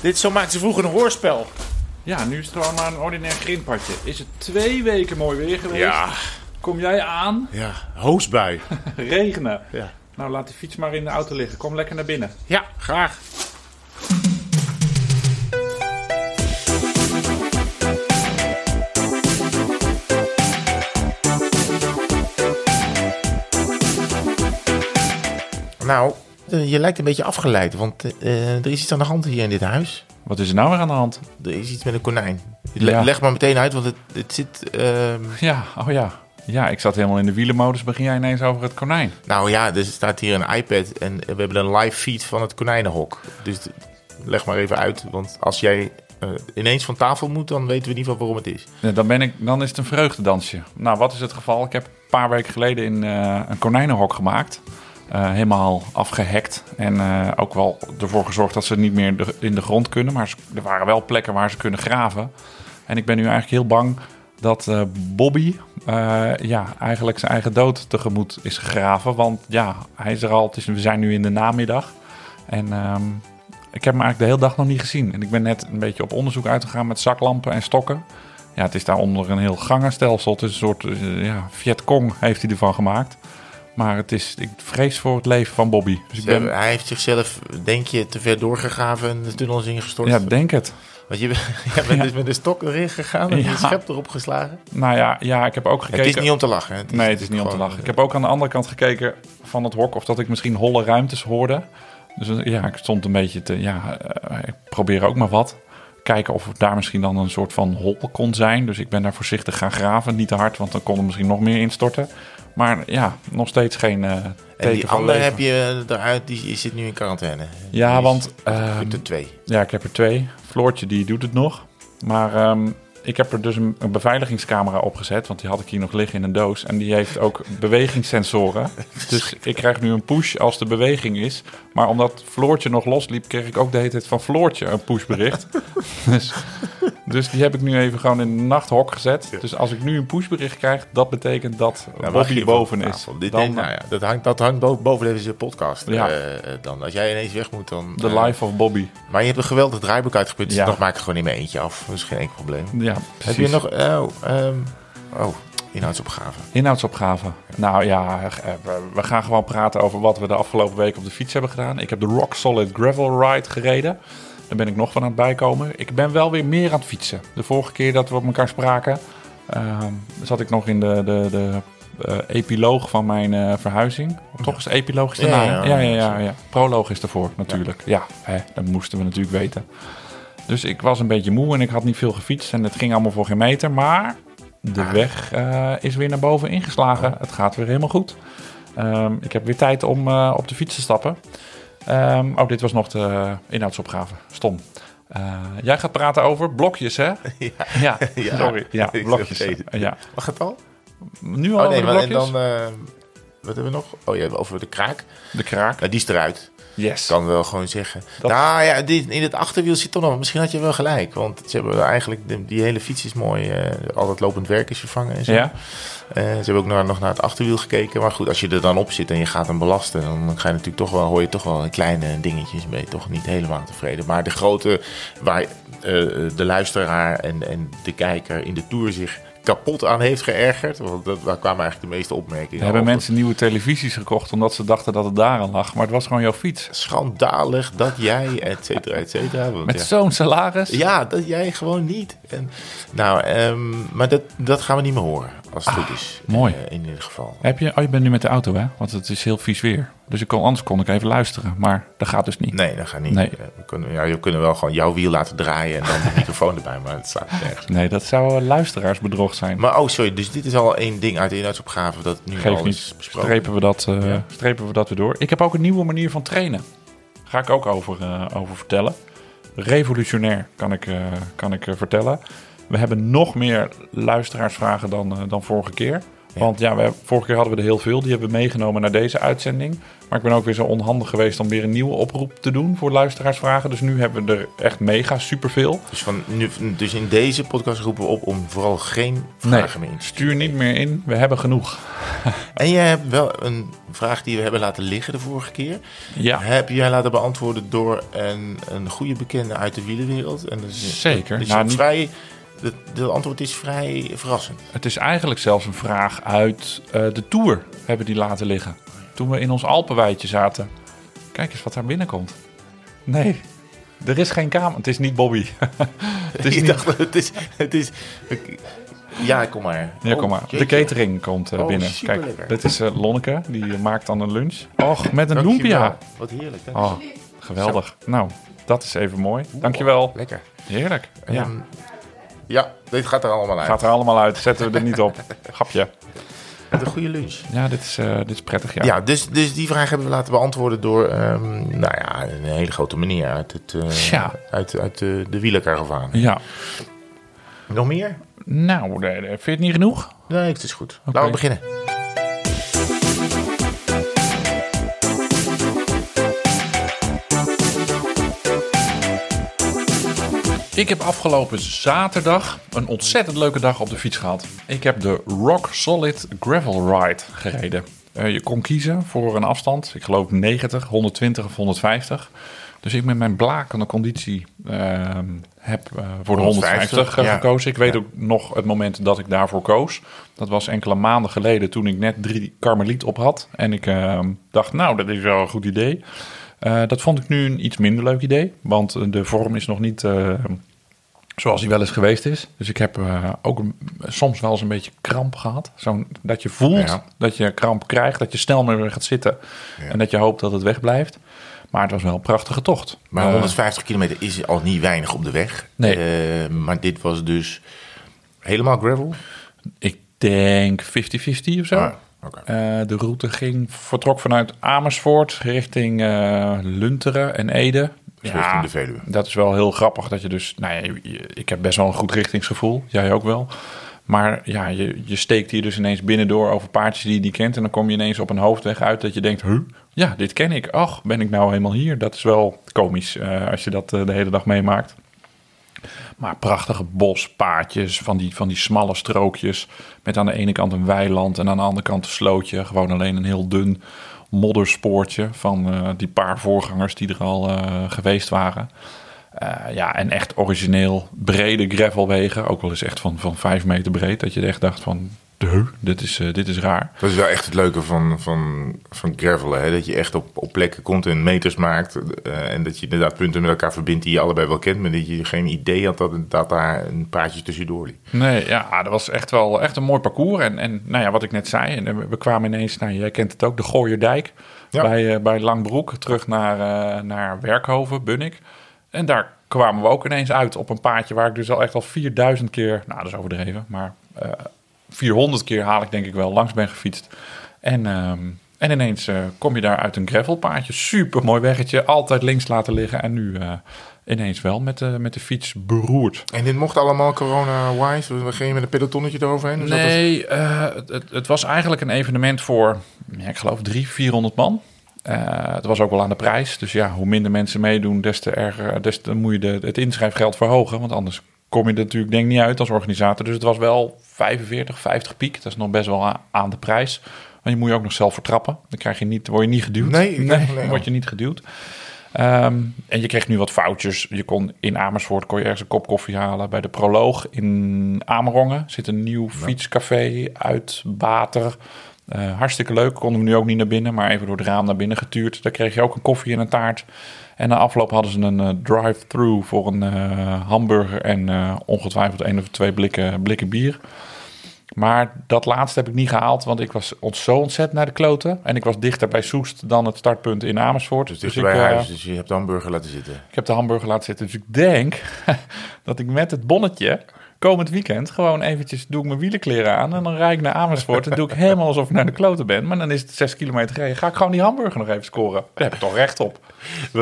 Dit zo maakten ze vroeger een hoorspel. Ja, nu is het gewoon maar een ordinair grindpadje. Is het twee weken mooi weer geweest? Ja, Kom jij aan? ja. Hoosbui. Regenen. Ja. Nou, laat die fiets maar in de auto liggen. Kom lekker naar binnen. Ja, graag. Nou, je lijkt een beetje afgeleid, want eh, er is iets aan de hand hier in dit huis. Wat is er nou weer aan de hand? Er is iets met een konijn. Le- Ja. Leg maar meteen uit, want het, het zit... ehm, Ja, oh ja. Ja, ik zat helemaal in de wielenmodus. Begin jij ineens over het konijn? nou ja, er staat hier een iPad en we hebben een live feed van het konijnenhok. Dus leg maar even uit, want als jij eh, ineens van tafel moet, dan weten we in ieder geval waarom het is. Ja, dan, ben ik, dan is het een vreugdedansje. Nou, wat is het geval? Ik heb een paar weken geleden in, eh, een konijnenhok gemaakt. Eh, helemaal afgehackt. En eh, ook wel ervoor gezorgd dat ze niet meer in de grond kunnen. Maar er waren wel plekken waar ze kunnen graven. En ik ben nu eigenlijk heel bang dat eh, Bobby ja, eigenlijk zijn eigen dood tegemoet is gegraven. Want ja, hij is er al. Is, we zijn nu in de namiddag. En ehm, ik heb hem eigenlijk de hele dag nog niet gezien. En ik ben net een beetje op onderzoek uitgegaan met zaklampen en stokken. Ja, het is daaronder een heel gangenstelsel. Het is een soort ja, Vietcong heeft hij ervan gemaakt. Maar het is, ik vrees voor het leven van Bobby. Dus ik ben, Hij heeft zichzelf, denk je, te ver doorgegraven en de tunnel is ingestort. ja, denk het. Want je, bent- dus met de stok erin gegaan en Ja. je schep erop geslagen. Nou ja, ja ik heb ook gekeken. Het is niet om te lachen. hè? nee, het is niet om te lachen. Ik heb ook aan de andere kant gekeken van het hok of dat ik misschien holle ruimtes hoorde. Dus eh, ja, ik stond een beetje te. Ja, eh, ik probeer ook maar wat. Kijken of daar misschien dan een soort van hol kon zijn. Dus ik ben daar voorzichtig gaan graven. Niet te hard, want dan kon er misschien nog meer instorten. Maar ja, nog steeds geen eh En teken die andere heb je eruit, die, zit nu in quarantaine. Ja, Die want, ehm, hebt er twee. Ja, ik heb er twee. Floortje die doet het nog. Maar ehm, ik heb er dus een, een beveiligingscamera opgezet. Want die had ik hier nog liggen in een doos. En die heeft ook bewegingssensoren. Dus ik krijg nu een push als de beweging is. Maar omdat Floortje nog losliep, kreeg ik ook de hele tijd van Floortje een pushbericht. dus, dus die heb ik nu even gewoon in een nachthok gezet. Dus als ik nu een pushbericht krijg, dat betekent dat Nou, Bobby boven van is. Dit, Dan, nou ja, dat hangt, dat hangt boven, deze podcast. Ja. Eh, eh, dan, als jij ineens weg moet, dan... de eh, life of Bobby. maar je hebt een geweldig draaiboek uitgeput, dus Ja. dat maak ik gewoon in mijn eentje af. Dat is geen enkel probleem. Ja, Heb precies. je nog... Oh, ehm, oh inhoudsopgave. Inhoudsopgave. Nou ja, eh, we- gaan gewoon praten over wat we de afgelopen week op de fiets hebben gedaan. Ik heb de Rock Solid Gravel Ride gereden. Daar ben ik nog van aan het bijkomen. Ik ben wel weer meer aan het fietsen. De vorige keer dat we op elkaar spraken, ehm, zat ik nog in de, de, de eh, epiloog van mijn verhuizing. Toch is epiloog is Ja, ja, ja, ja, ja, ja, ja. Proloog is ervoor natuurlijk. Ja, hè, dat moesten we natuurlijk weten. Dus ik was een beetje moe en ik had niet veel gefietst en het ging allemaal voor geen meter. Maar de weg eh, is weer naar boven ingeslagen. Het gaat weer helemaal goed. Ehm, ik heb weer tijd om eh, op de fiets te stappen. Ehm, oh, dit was nog de inhoudsopgave. Stom. Eh, jij gaat praten over blokjes, hè? Ja. Ja, Ja, sorry. Ja, ik blokjes. Ja. Mag het al? Nu al Oh over nee, de maar en blokjes? dan... eh, wat hebben we nog? Oh ja, over de kraak. De kraak. Nou, die is eruit. Yes. kan wel gewoon zeggen. Dat- Nou ja, in het achterwiel zit toch nog. Misschien had je wel gelijk. Want ze hebben eigenlijk. de- die hele fiets is mooi. eh al lopend werk is vervangen. En zo. Ja? Eh, ze hebben ook naar, nog naar het achterwiel gekeken. Maar goed, als je er dan op zit en je gaat hem belasten. dan ga je natuurlijk toch wel. hoor je toch wel kleine dingetjes. Ben je toch niet helemaal tevreden. Maar de grote. waar eh, de luisteraar en, en de kijker in de tour zich kapot aan heeft geërgerd. Want dat, daar kwamen eigenlijk de meeste opmerkingen. Hebben mensen nieuwe televisies gekocht omdat ze dachten dat het daaraan lag. Maar het was gewoon jouw fiets. Schandalig dat jij, et cetera, et cetera. Want Met ja. zo'n salaris. Ja, dat jij gewoon niet. En, nou, ehm, maar dat, dat gaan we niet meer horen, als het goed is. Ah, mooi. Eh, in ieder geval. Heb je, oh, je bent nu met de auto, hè? Want het is heel vies weer. Dus ik kon, anders kon ik even luisteren. Maar dat gaat dus niet. Nee, dat gaat niet. Nee. We kunnen, ja, we kunnen wel gewoon jouw wiel laten draaien en dan de microfoon erbij, maar het staat nergens. Nee, dat zou luisteraarsbedrog zijn. Maar oh, sorry, dus dit is al één ding uit de inhoudsopgave dat nu Geef al niet. is besproken. Strepen we, dat, Ja. strepen we dat weer door. Ik heb ook een nieuwe manier van trainen. Ga ik ook over, eh, over vertellen. Revolutionair, kan ik, kan ik vertellen. We hebben nog meer luisteraarsvragen dan, eh, dan vorige keer. Want ja, we, vorige keer hadden we er heel veel. Die hebben we meegenomen naar deze uitzending. Maar ik ben ook weer zo onhandig geweest om weer een nieuwe oproep te doen voor luisteraarsvragen. Dus nu hebben we er echt mega superveel. Dus, van nu, dus in deze podcast roepen we op om vooral geen vragen meer in te Stuur niet meer in, we hebben genoeg. En jij hebt wel een vraag die we hebben laten liggen de vorige keer. Ja. Heb jij laten beantwoorden door een, een goede bekende uit de wielenwereld. En is, Zeker. Is Nou, niet- vrij, de, de antwoord is vrij verrassend. Het is eigenlijk zelfs een vraag uit eh, de Tour hebben die laten liggen. Toen we in ons Alpenweidje zaten. Kijk eens wat daar binnenkomt. Nee, er is geen kamer. Het is niet Bobby. het is Ik niet... dacht, het is... Het is ja, kom maar. Ja, kom Oh, maar. De jeetje. catering komt eh, Oh, binnen. Kijk, dit is eh, Lonneke. Die maakt dan een lunch. Och, met een Dankjewel. lumpia. Wat heerlijk. Hè? Oh, geweldig. Nou, dat is even mooi. Dankjewel. Lekker. Heerlijk. Ja, Ehm, ja, dit gaat er allemaal uit. gaat er allemaal uit. Zetten we er niet op. Grapje. Met een goede lunch. Ja, dit is, eh, dit is prettig. Ja. Ja, dus, dus die vraag hebben we laten beantwoorden door ehm, nou ja, een hele grote meneer uit, het, eh, Ja. uit, uit de, de ja. Nog meer? Nou, eh, vind je het niet genoeg? Nee, het is goed. Laten we beginnen. Ik heb afgelopen zaterdag een ontzettend leuke dag op de fiets gehad. Ik heb de Rock Solid Gravel Ride gereden. Eh, je kon kiezen voor een afstand, ik geloof 90, 120 of 150. Dus ik met mijn blakende conditie ehm, heb eh, voor de 150, 150 ja. gekozen. Ik weet Ja. ook nog het moment dat ik daarvoor koos. Dat was enkele maanden geleden toen ik net drie Karmeliet op had. En ik ehm, dacht, nou, dat is wel een goed idee. Eh, dat vond ik nu een iets minder leuk idee. Want eh, de vorm is nog niet eh, zoals die wel eens geweest is. Dus ik heb eh, ook een- soms wel eens een beetje kramp gehad. Zo'n, dat je voelt Ja. dat je kramp krijgt. Dat je snel meer gaat zitten. En dat je hoopt dat het wegblijft. Maar het was wel een prachtige tocht. Maar Eh, 150 kilometer is al niet weinig op de weg. Nee. Eh, maar dit was dus helemaal gravel? ik denk 50-50 of zo. Ah. Eh, de route ging, vertrok vanuit Amersfoort richting eh, Lunteren en Ede. Dus richting de Veluwe. Dat is wel heel grappig dat je dus... Nou ja, ik heb best wel een goed richtingsgevoel. Jij ook wel. Maar ja, je, je steekt hier dus ineens binnendoor over paardjes die je niet kent. En dan kom je ineens op een hoofdweg uit dat je denkt... Huh? Ja, dit ken ik. Ach, ben ik nou helemaal hier? Dat is wel komisch eh, als je dat eh, de hele dag meemaakt. Maar prachtige bospaadjes, van die, van die smalle strookjes. Met aan de ene kant een weiland en aan de andere kant een slootje. Gewoon alleen een heel dun modderspoortje van eh, die paar voorgangers die er al eh, geweest waren. Eh, ja, en echt origineel brede gravelwegen. Ook wel eens echt van, van vijf meter breed. Dat je echt dacht van, "Huh, dit is, eh, dit is raar. Dat is wel echt het leuke van, van, van gravelen. Hè? Dat je echt op, op plekken komt en meters maakt. eh, en dat je inderdaad punten met elkaar verbindt die je allebei wel kent. Maar dat je geen idee had dat, dat daar een paadje tussendoor liep. Nee, ja, dat was echt wel echt een mooi parcours. En, en nou ja, wat ik net zei, en we- we kwamen ineens, nou, jij kent het ook, de Gooierdijk. Ja. Bij, eh, bij Langbroek, terug naar, eh, naar Werkhoven, Bunnik. En daar kwamen we ook ineens uit op een paadje waar ik dus al echt al 4000 keer, nou dat is overdreven, maar eh 400 keer haal ik denk ik wel langs ben gefietst. En, ehm, en ineens eh, kom je daar uit een gravelpaadje, super mooi weggetje, altijd links laten liggen. En nu eh, ineens wel met de, met de fiets beroerd. En dit mocht allemaal corona-wise? We gingen met een pelotonnetje eroverheen? Dus dat Nee, eh, het, het, was eigenlijk een evenement voor, ja, ik geloof, 300, 400 man. Het was ook wel aan de prijs. Dus ja, hoe minder mensen meedoen, des te erger, des te moet je de, het inschrijfgeld verhogen. Want anders kom je er natuurlijk denk ik niet uit als organisator. Dus het was wel 45, 50 piek. Dat is nog best wel aan de prijs. Maar je moet je ook nog zelf vertrappen. Dan krijg je niet, word je niet geduwd. Nee, nee, dan word je niet geduwd. Ehm, en je kreeg nu wat foutjes. Je kon in Amersfoort kon je ergens een kop koffie halen. Bij de Proloog in Amerongen zit een nieuw fietscafé uit Bater. Eh, hartstikke leuk. Konden we nu ook niet naar binnen, maar even door het raam naar binnen getuurd. Daar kreeg je ook een koffie en een taart. En na afloop hadden ze een eh, drive-thru voor een eh, hamburger en ongetwijfeld één of twee blikken, blikken bier. Maar dat laatste heb ik niet gehaald, want ik was ont- zo ontzettend naar de kloten. En ik was dichter bij Soest dan het startpunt in Amersfoort. Dus ik, bij eh, huis, dus je hebt de hamburger laten zitten. ik heb de hamburger laten zitten. Dus ik denk dat ik met het bonnetje komend weekend gewoon eventjes doe ik mijn wielenkleren aan en dan rijd ik naar Amersfoort en doe ik helemaal alsof ik naar de kloten ben. Maar dan is het zes kilometer gereden. Ga ik gewoon die hamburger nog even scoren. Daar heb ik toch recht op.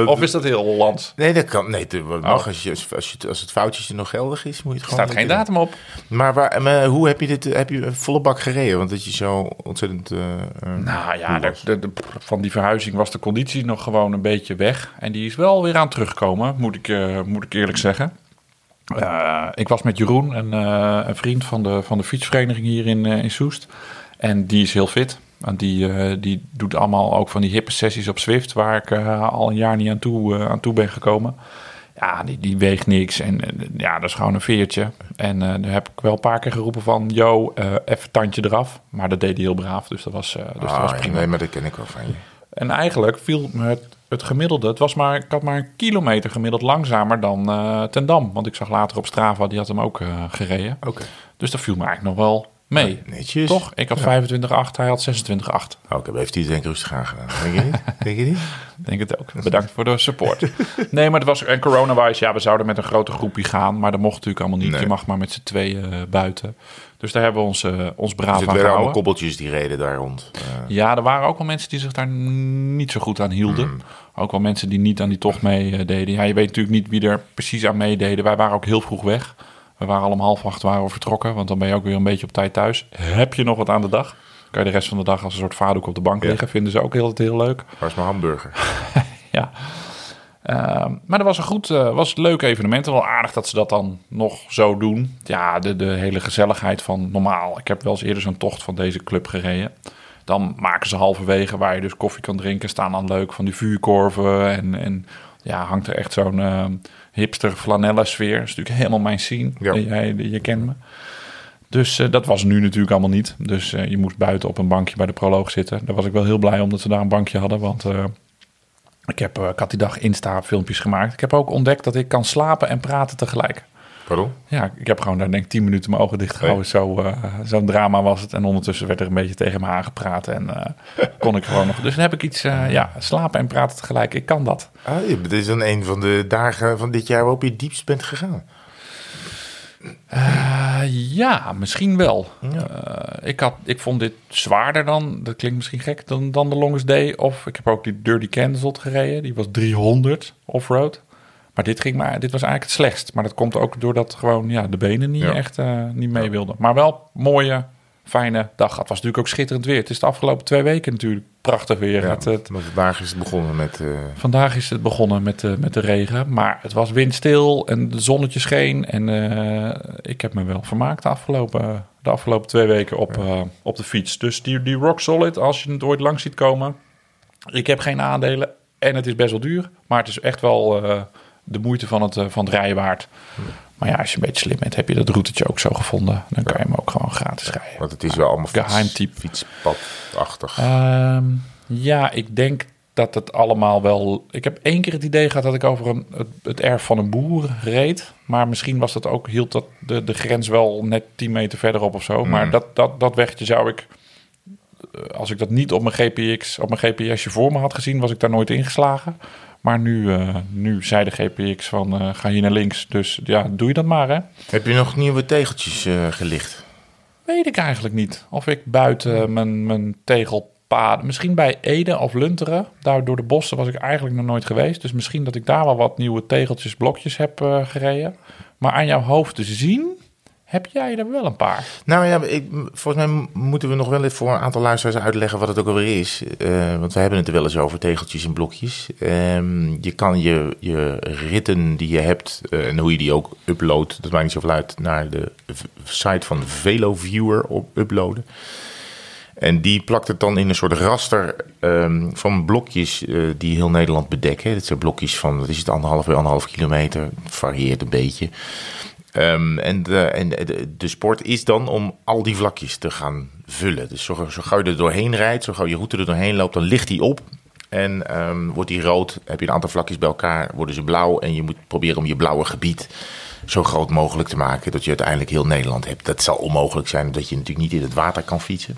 Of is dat heel Hollands? Nee, dat kan. Nee, dat mag. Als, je, als, je, als het foutje nog geldig is, moet je het Er gewoon... staat geen datum op. Maar, waar, maar hoe heb je dit? Heb je een volle bak gereden? Want dat je zo ontzettend... eh, eh, Nou ja, de, was. de- de- van die verhuizing was de conditie nog gewoon een beetje weg. En die is wel weer aan teruggekomen, moet ik, eh, moet ik eerlijk zeggen. Eh, ik was met Jeroen, een, eh, een vriend van de, van de fietsvereniging hier in, eh, in Soest. En die is heel fit. En die, die doet allemaal ook van die hippe sessies op Zwift, waar ik al een jaar niet aan toe, aan toe ben gekomen. Ja, die, die weegt niks. En ja, dat is gewoon een veertje. En daar heb ik wel een paar keer geroepen van... Yo, even tandje eraf. Maar dat deed hij heel braaf, dus dat was, dus dat Ah, was ja, prima. nee, maar dat ken ik wel van je. En eigenlijk viel me het, het gemiddelde... Het was maar, ik had maar een kilometer gemiddeld langzamer dan eh Ten Dam. Want ik zag later op Strava, die had hem ook eh, gereden. Oké. Dus dat viel me eigenlijk nog wel mee. Netjes. Toch? Ik had 25,8, hij had 26,8. Oh, Oké, heeft hij het denk ik rustig aangedaan. Denk je niet? denk je niet? Denk het ook. Bedankt voor de support. Nee, maar het was... En corona-wise, ja, we zouden met een grote groepje gaan. Maar dat mocht natuurlijk allemaal niet. Nee. Je mag maar met z'n tweeën eh, buiten. Dus daar hebben we ons, eh, ons braaf Dus aan werden allemaal gehouden. koppeltjes die reden daar rond. Eh, Ja, er waren ook wel mensen die zich daar niet zo goed aan hielden. Hmm. Ook wel mensen die niet aan die tocht meededen. Ja, je weet natuurlijk niet wie er precies aan meededen. Wij waren ook heel vroeg weg. We waren al om half acht waren we vertrokken, want dan ben je ook weer een beetje op tijd thuis. Heb je nog wat aan de dag? Kan je de rest van de dag als een soort vaardoek op de bank Ja. liggen. Vinden ze ook heel, heel leuk. waar is mijn hamburger? Ja. Ehm, maar dat was een goed, eh, was een leuk evenement. En wel aardig dat ze dat dan nog zo doen. Ja, de, de hele gezelligheid van normaal. Ik heb wel eens eerder zo'n tocht van deze club gereden. Dan maken ze halverwege waar je dus koffie kan drinken. Staan dan leuk van die vuurkorven. En, en ja, hangt er echt zo'n eh, hipster flanellen sfeer. Dat is natuurlijk helemaal mijn scene. Ja. Jij, je kent me. Dus eh, dat was nu natuurlijk allemaal niet. Dus eh, je moest buiten op een bankje bij de proloog zitten. Daar was ik wel heel blij om dat ze daar een bankje hadden. Want ik, heb, eh, ik had die dag Insta-filmpjes gemaakt. Ik heb ook ontdekt dat ik kan slapen en praten tegelijk. Pardon? Ja, ik heb gewoon daar denk ik 10 minuten mijn ogen dicht gehouden. Zo, eh, zo'n drama was het. En ondertussen werd er een beetje tegen me aangepraat. En eh, kon ik gewoon nog. Dus dan heb ik iets, ja, slapen en praten tegelijk. Ik kan dat. Ah, dit is dan een van de dagen van dit jaar waarop je het diepst bent gegaan. Eh, ja, misschien wel. Ja. Eh, ik, had, ik vond dit zwaarder dan, dat klinkt misschien gek, dan, dan de Longest Day. Of ik heb ook die Dirty Cancelled gereden. Die was 300 offroad. Maar dit, ging maar dit was eigenlijk het slechtst. Maar dat komt ook doordat gewoon ja, de benen niet Ja. echt eh, niet mee wilden. Maar wel mooie, fijne dag. Het was natuurlijk ook schitterend weer. Het is de afgelopen twee weken natuurlijk prachtig weer. Ja, Het, vandaag is het begonnen met... eh, Vandaag is het begonnen met de, met de regen, maar het was windstil en het zonnetje scheen. En eh, ik heb me wel vermaakt de afgelopen, de afgelopen twee weken op, eh, op de fiets. Dus die, die Rock Solid, als je het ooit langs ziet komen. Ik heb geen aandelen en het is best wel duur, maar het is echt wel eh, de moeite van het, eh, van het rijden waard. Maar ja, als je een beetje slim bent, heb je dat routetje ook zo gevonden. Dan kan je hem ook gewoon gratis rijden. want het is wel allemaal Geheim fiets, type. fietspad-achtig. Ehm, ja, ik denk dat het allemaal wel. Ik heb één keer het idee gehad dat ik over een, het, het erf van een boer reed. Maar misschien was dat ook, hield dat de, de grens wel net 10 meter verderop of zo. Maar dat, dat, dat wegje zou ik. eh, Als ik dat niet op mijn GPX, op mijn GPSje voor me had gezien, was ik daar nooit ingeslagen. Maar nu, eh, nu zei de GPX van eh, ga hier naar links. Dus ja, doe je dat maar hè. Heb je nog nieuwe tegeltjes eh, gelicht? Weet ik eigenlijk niet. Of ik buiten mijn, mijn tegelpaden... Misschien bij Ede of Lunteren. Daar door de bossen was ik eigenlijk nog nooit geweest. Dus misschien dat ik daar wel wat nieuwe tegeltjes, blokjes heb gereden. Maar aan jouw hoofd te zien, heb jij er wel een paar. Nou ja, ik, volgens mij moeten we nog wel even voor een aantal luisteraars uitleggen wat het ook alweer is. Eh, want we hebben het er wel eens over, tegeltjes en blokjes. Ehm, je kan je, je ritten die je hebt eh, en hoe je die ook uploadt, dat maakt niet zoveel uit, naar de site van VeloViewer op uploaden. En die plakt het dan in een soort raster ehm, van blokjes eh, die heel Nederland bedekken. Dat zijn blokjes van, wat is het, anderhalf bij anderhalf kilometer. Varieert een beetje. Ehm, en de, en de, de sport is dan om al die vlakjes te gaan vullen. Dus zo, zo gauw je er doorheen rijdt, zo gauw je route er doorheen loopt, dan ligt die op. En ehm, wordt die rood, heb je een aantal vlakjes bij elkaar, worden ze blauw. En je moet proberen om je blauwe gebied zo groot mogelijk te maken, dat je uiteindelijk heel Nederland hebt. Dat zal onmogelijk zijn, omdat je natuurlijk niet in het water kan fietsen.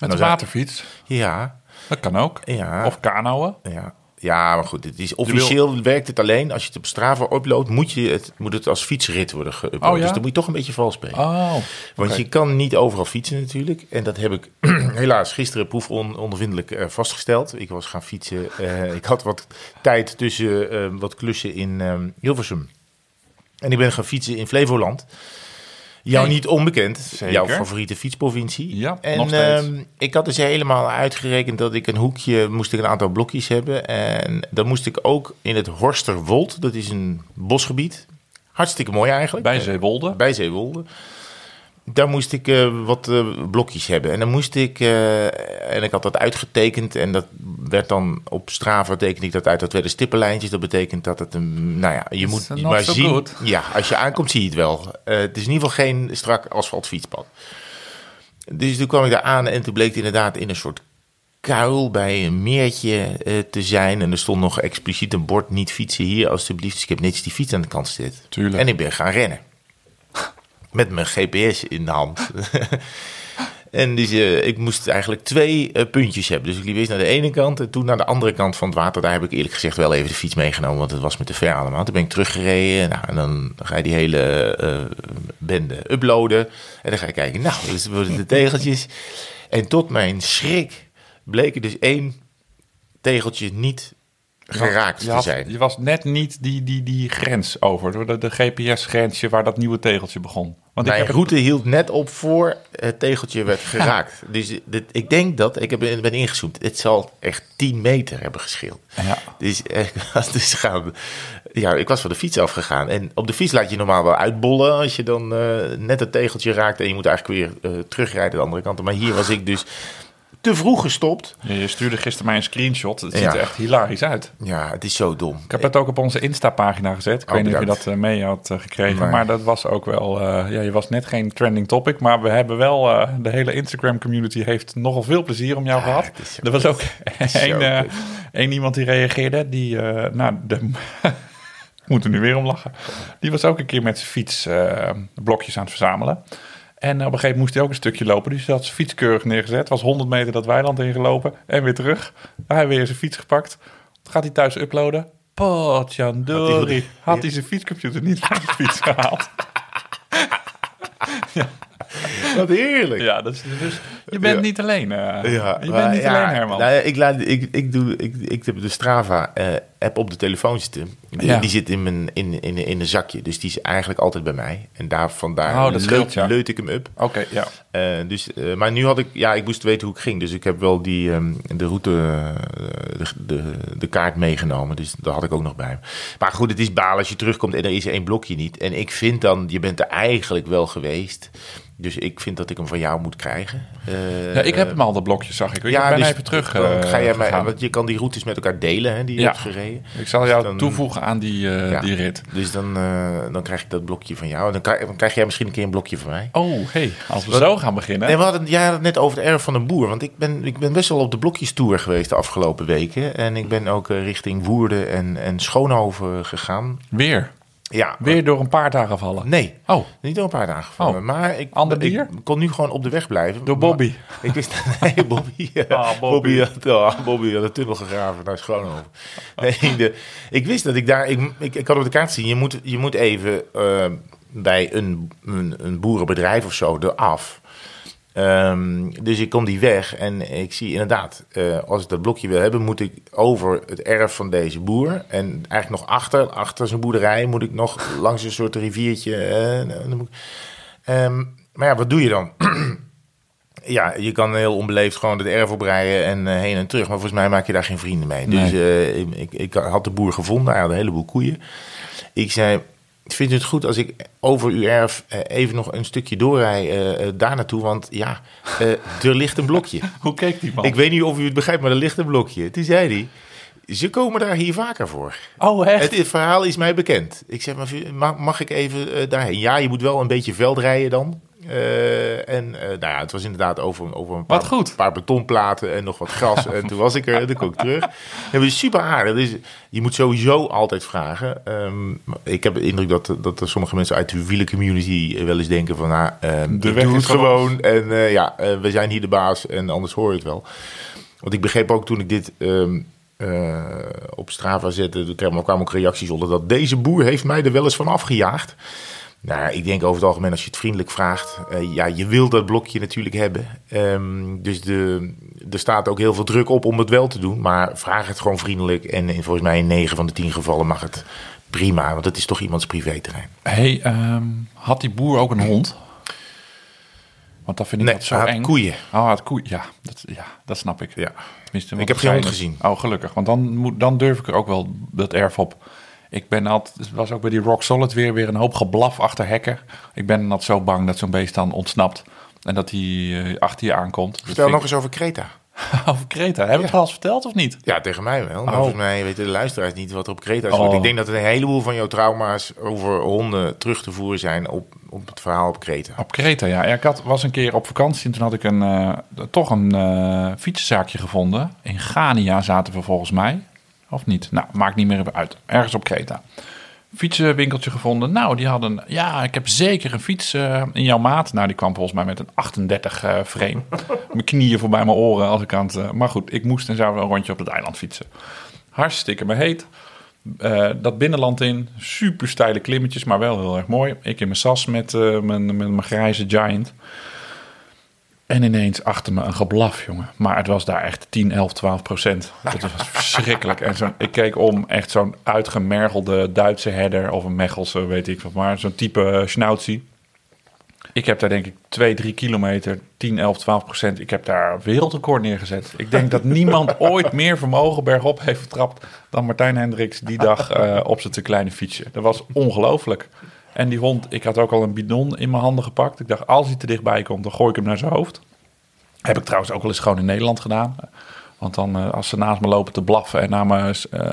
Met Nou, zo- waterfiets. Ja, Dat kan ook. ja. Of kanoën. ja. Ja, maar goed, het is officieel werkt het alleen. Als je het op Strava uploadt, moet, je het, moet het als fietsrit worden geüpload. Oh, ja? Dus dan moet je toch een beetje vals spelen. Oh, Want je kan niet overal fietsen natuurlijk. En dat heb ik helaas gisteren proefondervindelijk eh, vastgesteld. Ik was gaan fietsen. eh, ik had wat tijd tussen eh, wat klussen in eh, Hilversum. En ik ben gaan fietsen in Flevoland. Jou niet onbekend. Zeker. Jouw favoriete fietsprovincie. Ja, en nog steeds. ehm, ik had dus helemaal uitgerekend dat ik een hoekje moest ik een aantal blokjes hebben. En dan moest ik ook in het Horsterwold. Dat is een bosgebied. Hartstikke mooi eigenlijk. Bij Zeewolde. Bij Zeewolde. Daar moest ik eh, wat eh, blokjes hebben. En dan moest ik, eh, en ik had dat uitgetekend. En dat werd dan op Strava tekende ik dat uit. Dat werden stippenlijntjes. Dat betekent dat het een, nou ja, je moet maar so zien. good. Ja, als je aankomt zie je het wel. Het is in ieder geval geen strak asfaltfietspad. Dus toen kwam ik daar aan en toen bleek het inderdaad in een soort kuil bij een meertje te zijn. En er stond nog expliciet een bord niet fietsen hier alstublieft. Dus ik heb netjes die fiets aan de kant zitten. Tuurlijk. En ik ben gaan rennen. Met mijn GPS in de hand. en dus eh, ik moest eigenlijk twee eh, puntjes hebben. Dus ik liep eerst naar de ene kant en toen naar de andere kant van het water. Daar heb ik eerlijk gezegd wel even de fiets meegenomen, want het was me te ver allemaal. Toen ben ik teruggereden. Nou, en dan ga je die hele eh, bende uploaden. En dan ga je kijken, nou, dus worden de tegeltjes. En tot mijn schrik bleek er dus één tegeltje niet geraakt je, te zijn. je was net niet die, die, die grens over. De, de GPS-grensje waar dat nieuwe tegeltje begon. Want ik Mijn heb route hield net op voor het tegeltje werd geraakt. Dus dit, ik denk dat, ik heb, ben ingezoomd, het zal echt 10 meter hebben gescheeld. Ja. Dus, dus gaan, ja, ik was van de fiets afgegaan. En op de fiets laat je normaal wel uitbollen als je dan eh, net het tegeltje raakt. En je moet eigenlijk weer eh, terugrijden de andere kant. Maar hier was ik dus te vroeg gestopt. Je, je stuurde gisteren mij een screenshot. Het ziet Ja. er echt hilarisch uit. Ja, het is zo dom. Ik heb het ook op onze Insta-pagina gezet. Ik Oh, weet niet of je dat eh, mee had eh, gekregen. Maar dat was ook wel... eh, ja, je was net geen trending topic. Maar we hebben wel... de hele Instagram-community heeft nogal veel plezier om jou gehad. Er was ook één, iemand die reageerde. Die... nou, de... Ik moet er nu weer om lachen. Die was ook een keer met zijn fiets blokjes aan het verzamelen. En op een gegeven moment moest hij ook een stukje lopen. Dus hij had zijn fiets keurig neergezet. Was 100 meter dat weiland ingelopen. En weer terug. Hij heeft weer zijn fiets gepakt. Gaat hij thuis uploaden. Potjandori. Had hij zijn fietscomputer niet van de fiets gehaald. Wat heerlijk. Ja, dat is, dus je bent Ja. niet alleen. eh. Ja, je maar bent niet ja, alleen, Herman. nou ja, ik, laat, ik, ik, doe, ik, ik heb de Strava-app op de telefoon zitten. Die, Ja. die zit in, mijn, in, in, in een zakje. Dus die is eigenlijk altijd bij mij. En daar, vandaar Oh, dat scheelt, leut, ja. leut ik hem up. Oké, ja. Eh, dus, eh, maar nu had ik, ja, ik moest weten hoe ik ging. Dus ik heb wel die, ehm, de route, eh, de, de, de kaart meegenomen. Dus dat had ik ook nog bij me. Maar goed, het is balen als je terugkomt en er is één blokje niet. En ik vind dan, je bent er eigenlijk wel geweest. Dus ik vind dat ik hem van jou moet krijgen. Eh, ja. Ik heb hem al, dat blokje, zag ik. Ik ja, ben dus even terug eh, ga jij mij, want je kan die routes met elkaar delen, hè, die je Ja. hebt gereden. Ik zal jou Dan- toevoegen aan die, eh, Ja. die rit. Dus dan, eh, dan krijg ik dat blokje van jou. En dan krijg, dan krijg jij misschien een keer een blokje van mij. Oh, hey, als we zo gaan beginnen. En we hadden, jij had het net over het erf van een boer. Want ik ben, ik ben best wel op de blokjestour geweest de afgelopen weken. En ik ben ook eh, richting Woerden en, en Schoonhoven gegaan. Weer. Ja, Weer door een paard aangevallen. Nee, Oh, niet door een paar dagen gevallen. Oh. Maar ik, Ander dier? ik kon nu gewoon op de weg blijven. door Bobby. Maar ik wist, nee, Bobby. Ah, Bobby. Bobby. had, ah, Bobby had een tunnel gegraven naar Schoonhoven. Nee, de, ik wist dat ik daar... Ik, ik, ik had op de kaart zien, je moet, je moet even eh, bij een, een, een boerenbedrijf of zo eraf. Ehm, dus ik kom die weg en ik zie inderdaad, eh, als ik dat blokje wil hebben, moet ik over het erf van deze boer. En eigenlijk nog achter, achter zijn boerderij, moet ik nog langs een soort riviertje. eh, Ehm, maar ja, wat doe je dan? ja, je kan heel onbeleefd gewoon het erf oprijden en eh, heen en terug. Maar volgens mij maak je daar geen vrienden mee. Dus ik, ik had de boer gevonden, hij had een heleboel koeien. Ik zei, vindt u het goed als ik over uw erf eh, even nog een stukje doorrij eh, eh, daar naartoe? Want ja, er ligt een blokje. Hoe keek die man? Ik weet niet of u het begrijpt, maar er ligt een blokje. Toen zei hij, ze komen daar hier vaker voor. Oh, echt? Het, het verhaal is mij bekend. Ik zeg, maar mag, ik even daarheen? Ja, je moet wel een beetje veld rijden dan. Eh, en eh, nou ja, het was inderdaad over, over een paar, goed. paar betonplaten en nog wat gras. en toen was ik er en toen kom ik terug. Het was super aardig. Dus je moet sowieso altijd vragen. Ehm, ik heb de indruk dat, dat er sommige mensen uit de wielercommunity wel eens denken van... Nou, ehm, De weg doe is het gewoon. En eh, ja, we zijn hier de baas en anders hoor je het wel. Want ik begreep ook toen ik dit... ehm, eh, op Strava zette, er kwamen ook reacties onder dat deze boer heeft mij er wel eens van afgejaagd. Nou, ik denk over het algemeen als je het vriendelijk vraagt, uh, ja, je wil dat blokje natuurlijk hebben. Um, dus de, er staat ook heel veel druk op om het wel te doen, maar vraag het gewoon vriendelijk. En in, volgens mij in 9 van de 10 gevallen mag het prima, want het is toch iemands privéterrein. Hey, um, had die boer ook een hond? Want dat vind ik nee, dat zo eng. koeien. Oh, het koeien. Ja, dat, ja, dat snap ik. Ja. Tenminste, Ik heb geen hond gezien. Oh, gelukkig. Want dan, moet, dan durf ik er ook wel dat erf op. Ik ben altijd, het was ook bij die Rock Solid weer, weer een hoop geblaf achter hekken. Ik ben altijd zo bang dat zo'n beest dan ontsnapt. En dat hij uh, achter je aankomt. Vertel nog eens over Kreta. over Kreta. Heb ik het al eens verteld of niet? Ja, tegen mij wel. Maar Oh. volgens mij weten de luisteraars niet wat er op Kreta is. Oh. Ik denk dat er een heleboel van jouw trauma's over honden terug te voeren zijn op, op het verhaal op Kreta. Op Kreta, ja. ik had, was een keer op vakantie en toen had ik een, eh, toch een eh fietsenzaakje gevonden. In Ghania zaten we volgens mij. Of niet? Nou, maakt niet meer uit. Ergens op Kreta. Fietsenwinkeltje gevonden. Nou, die hadden... Ja, ik heb zeker een fiets eh, in jouw maat. Nou, die kwam volgens mij met een 38 eh, frame. mijn knieën voorbij mijn oren als ik aan het... eh, maar goed, ik moest en zou een rondje op het eiland fietsen. Hartstikke me heet. Dat binnenland in, super steile klimmetjes, maar wel heel erg mooi. Ik in mijn sas met, mijn, met mijn grijze Giant. En ineens achter me een geblaf, jongen. Maar het was daar echt 10, 11, 12 procent. Het was verschrikkelijk. En zo, ik keek om, echt zo'n uitgemergelde Duitse herder... of een Mechelse, weet ik wat maar. Zo'n type uh, schnauzie. Ik heb daar denk ik 2, 3 kilometer, 10, 11, 12 procent. Ik heb daar wereldrecord neergezet. Ik denk dat niemand ooit meer vermogen bergop heeft vertrapt... dan Martijn Hendricks die dag uh, op zijn te kleine fietsje. Dat was ongelooflijk. En die hond, ik had ook al een bidon in mijn handen gepakt. Ik dacht, als hij te dichtbij komt, dan gooi ik hem naar zijn hoofd. Heb ik trouwens ook wel eens gewoon in Nederland gedaan. Want dan, uh, als ze naast me lopen te blaffen en naar mijn uh,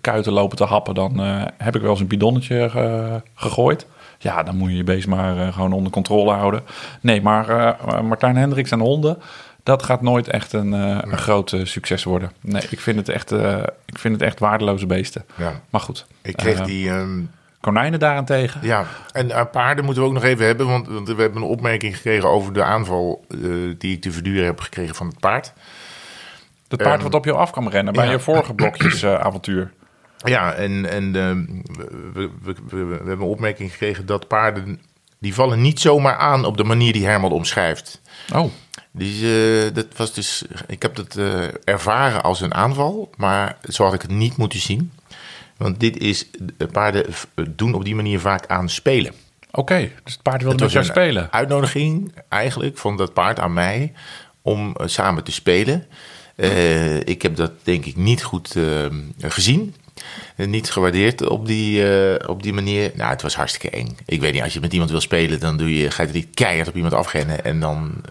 kuiten lopen te happen... dan uh, heb ik wel eens een bidonnetje ge gegooid. Ja, dan moet je je beest maar gewoon onder controle houden. Nee, maar Martijn Hendricks en honden, dat gaat nooit echt een, een groot succes worden. Nee, ik vind het echt, ik vind het echt waardeloze beesten. Ja. Maar goed. Ik kreeg die... Um... Konijnen daarentegen. Ja, en uh, paarden moeten we ook nog even hebben. Want, want, we hebben een opmerking gekregen over de aanval uh, die ik te verduren heb gekregen van het paard. Het paard um, wat op jou af kan rennen bij ja. je vorige blokjes uh, avontuur. Ja, en, en we, we, we, we, hebben een opmerking gekregen dat paarden... die vallen niet zomaar aan op de manier die Herman omschrijft. Oh. Dus, uh, dat was dus, ik heb dat uh, ervaren als een aanval, maar zo had ik het niet moeten zien. Want dit is, paarden doen op die manier vaak aan spelen. Oké, okay, dus het paard wilde met jou spelen. Uitnodiging eigenlijk van dat paard aan mij om uh, samen te spelen. Uh, ik heb dat denk ik niet goed uh, gezien. niet gewaardeerd op die, op die manier. Nou, het was hartstikke eng. Ik weet niet, als je met iemand wil spelen, dan doe je, ga je er niet keihard op iemand afrennen. En dan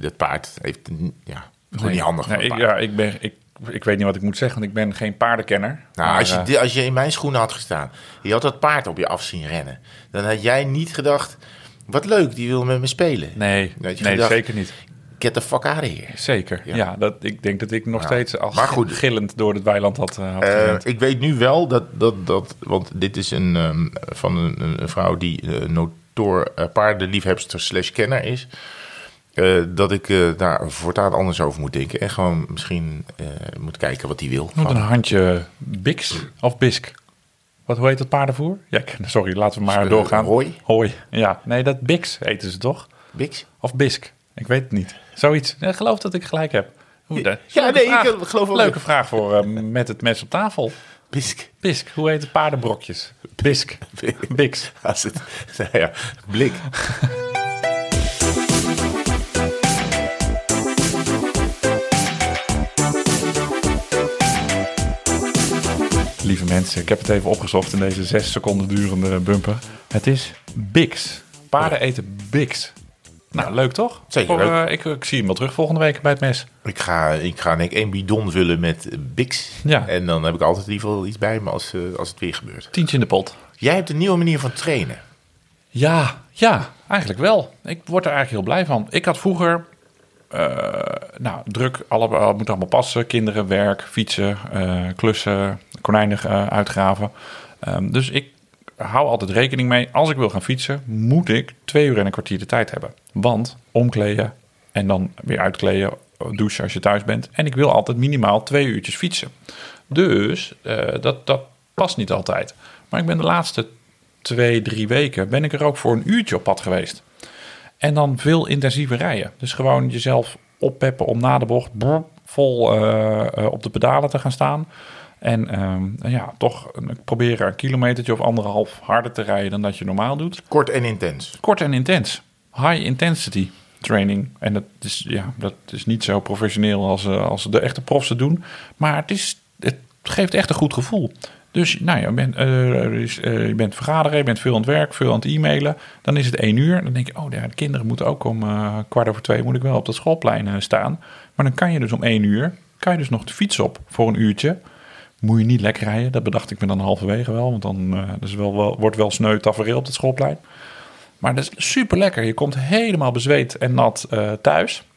dat paard heeft ja, gewoon nee, niet handig. Nee, ik, ja, ik ben, ik ik weet niet wat ik moet zeggen, want ik ben geen paardenkenner. Nou, maar, als, je, uh, als je in mijn schoenen had gestaan, je had dat paard op je af zien rennen, dan had jij niet gedacht: wat leuk, die wil met me spelen. Nee, nee gedacht, zeker niet. Get the fuck out of here. Zeker, ja. ja dat, ik denk dat ik nog ja. steeds als maar goed, gillend door het weiland had, uh, had uh, Ik weet nu wel dat, dat, dat want dit is een, um, van een, een, vrouw die uh, notoor paardenliefhebster slash kenner is. Uh, dat ik uh, daar voortaan anders over moet denken. En gewoon misschien uh, moet kijken wat hij wil. Moet een handje Bix of Bisk? Wat, hoe heet het paardenvoer? Ja, sorry, laten we maar doorgaan. Hooi? Hooi, ja. Nee, dat Bix eten ze toch? Bix? Of Bisk? Ik weet het niet. Zoiets. Ik geloof dat ik gelijk heb. Hoe, ja, ja nee, vraag. ik geloof wel. Leuke vraag voor met het mes op tafel. Bisk. Bisk. Hoe heet het paardenbrokjes? Bisk. Bix. Als het, nou ja, blik. Lieve mensen, ik heb het even opgezocht in deze zes seconden durende bumper. Het is Bix. Paarden eten Bix. Nou, leuk toch? Zeker Voor, uh, ik, ik, zie hem wel terug volgende week bij het mes. Ik ga, ik ga denk ik één bidon vullen met Bix. Ja. En dan heb ik altijd in ieder geval iets bij me als, uh, als het weer gebeurt. Tientje in de pot. Jij hebt een nieuwe manier van trainen. Ja, ja, eigenlijk wel. Ik word er eigenlijk heel blij van. Ik had vroeger nou, druk, alle, uh, moet allemaal passen. Kinderen, werk, fietsen, uh, klussen, konijnen uitgraven. Um, dus ik hou altijd rekening mee. Als ik wil gaan fietsen, moet ik twee uur en een kwartier de tijd hebben. Want omkleden en dan weer uitkleden douchen als je thuis bent. En ik wil altijd minimaal twee uurtjes fietsen. Dus eh, dat, dat past niet altijd. Maar ik ben de laatste twee, drie weken ben ik er ook voor een uurtje op pad geweest. En dan veel intensiever rijden. Dus gewoon jezelf oppeppen om na de bocht brrr, vol eh, eh, op de pedalen te gaan staan. En ehm, ja, toch proberen een kilometertje of anderhalf harder te rijden dan dat je normaal doet. Kort en intens. Kort en intens. High intensity training. En dat is, ja, dat is niet zo professioneel als, eh, als de echte profs het doen. Maar het, is, het geeft echt een goed gevoel. Dus nou, ja, je, bent, eh, eh, je bent vergaderen, je bent veel aan het werk, veel aan het e-mailen. Dan is het één uur. Dan denk je, oh ja, de kinderen moeten ook om eh, kwart over twee... moet ik wel op dat schoolplein staan. Maar dan kan je dus om één uur... kan je dus nog de fiets op voor een uurtje. Moet je niet lekker rijden. Dat bedacht ik me dan halverwege wel. Want dan dat is wel, wordt wel sneu tafereel op het schoolplein. Maar dat is super lekker. Je komt helemaal bezweet en nat thuis.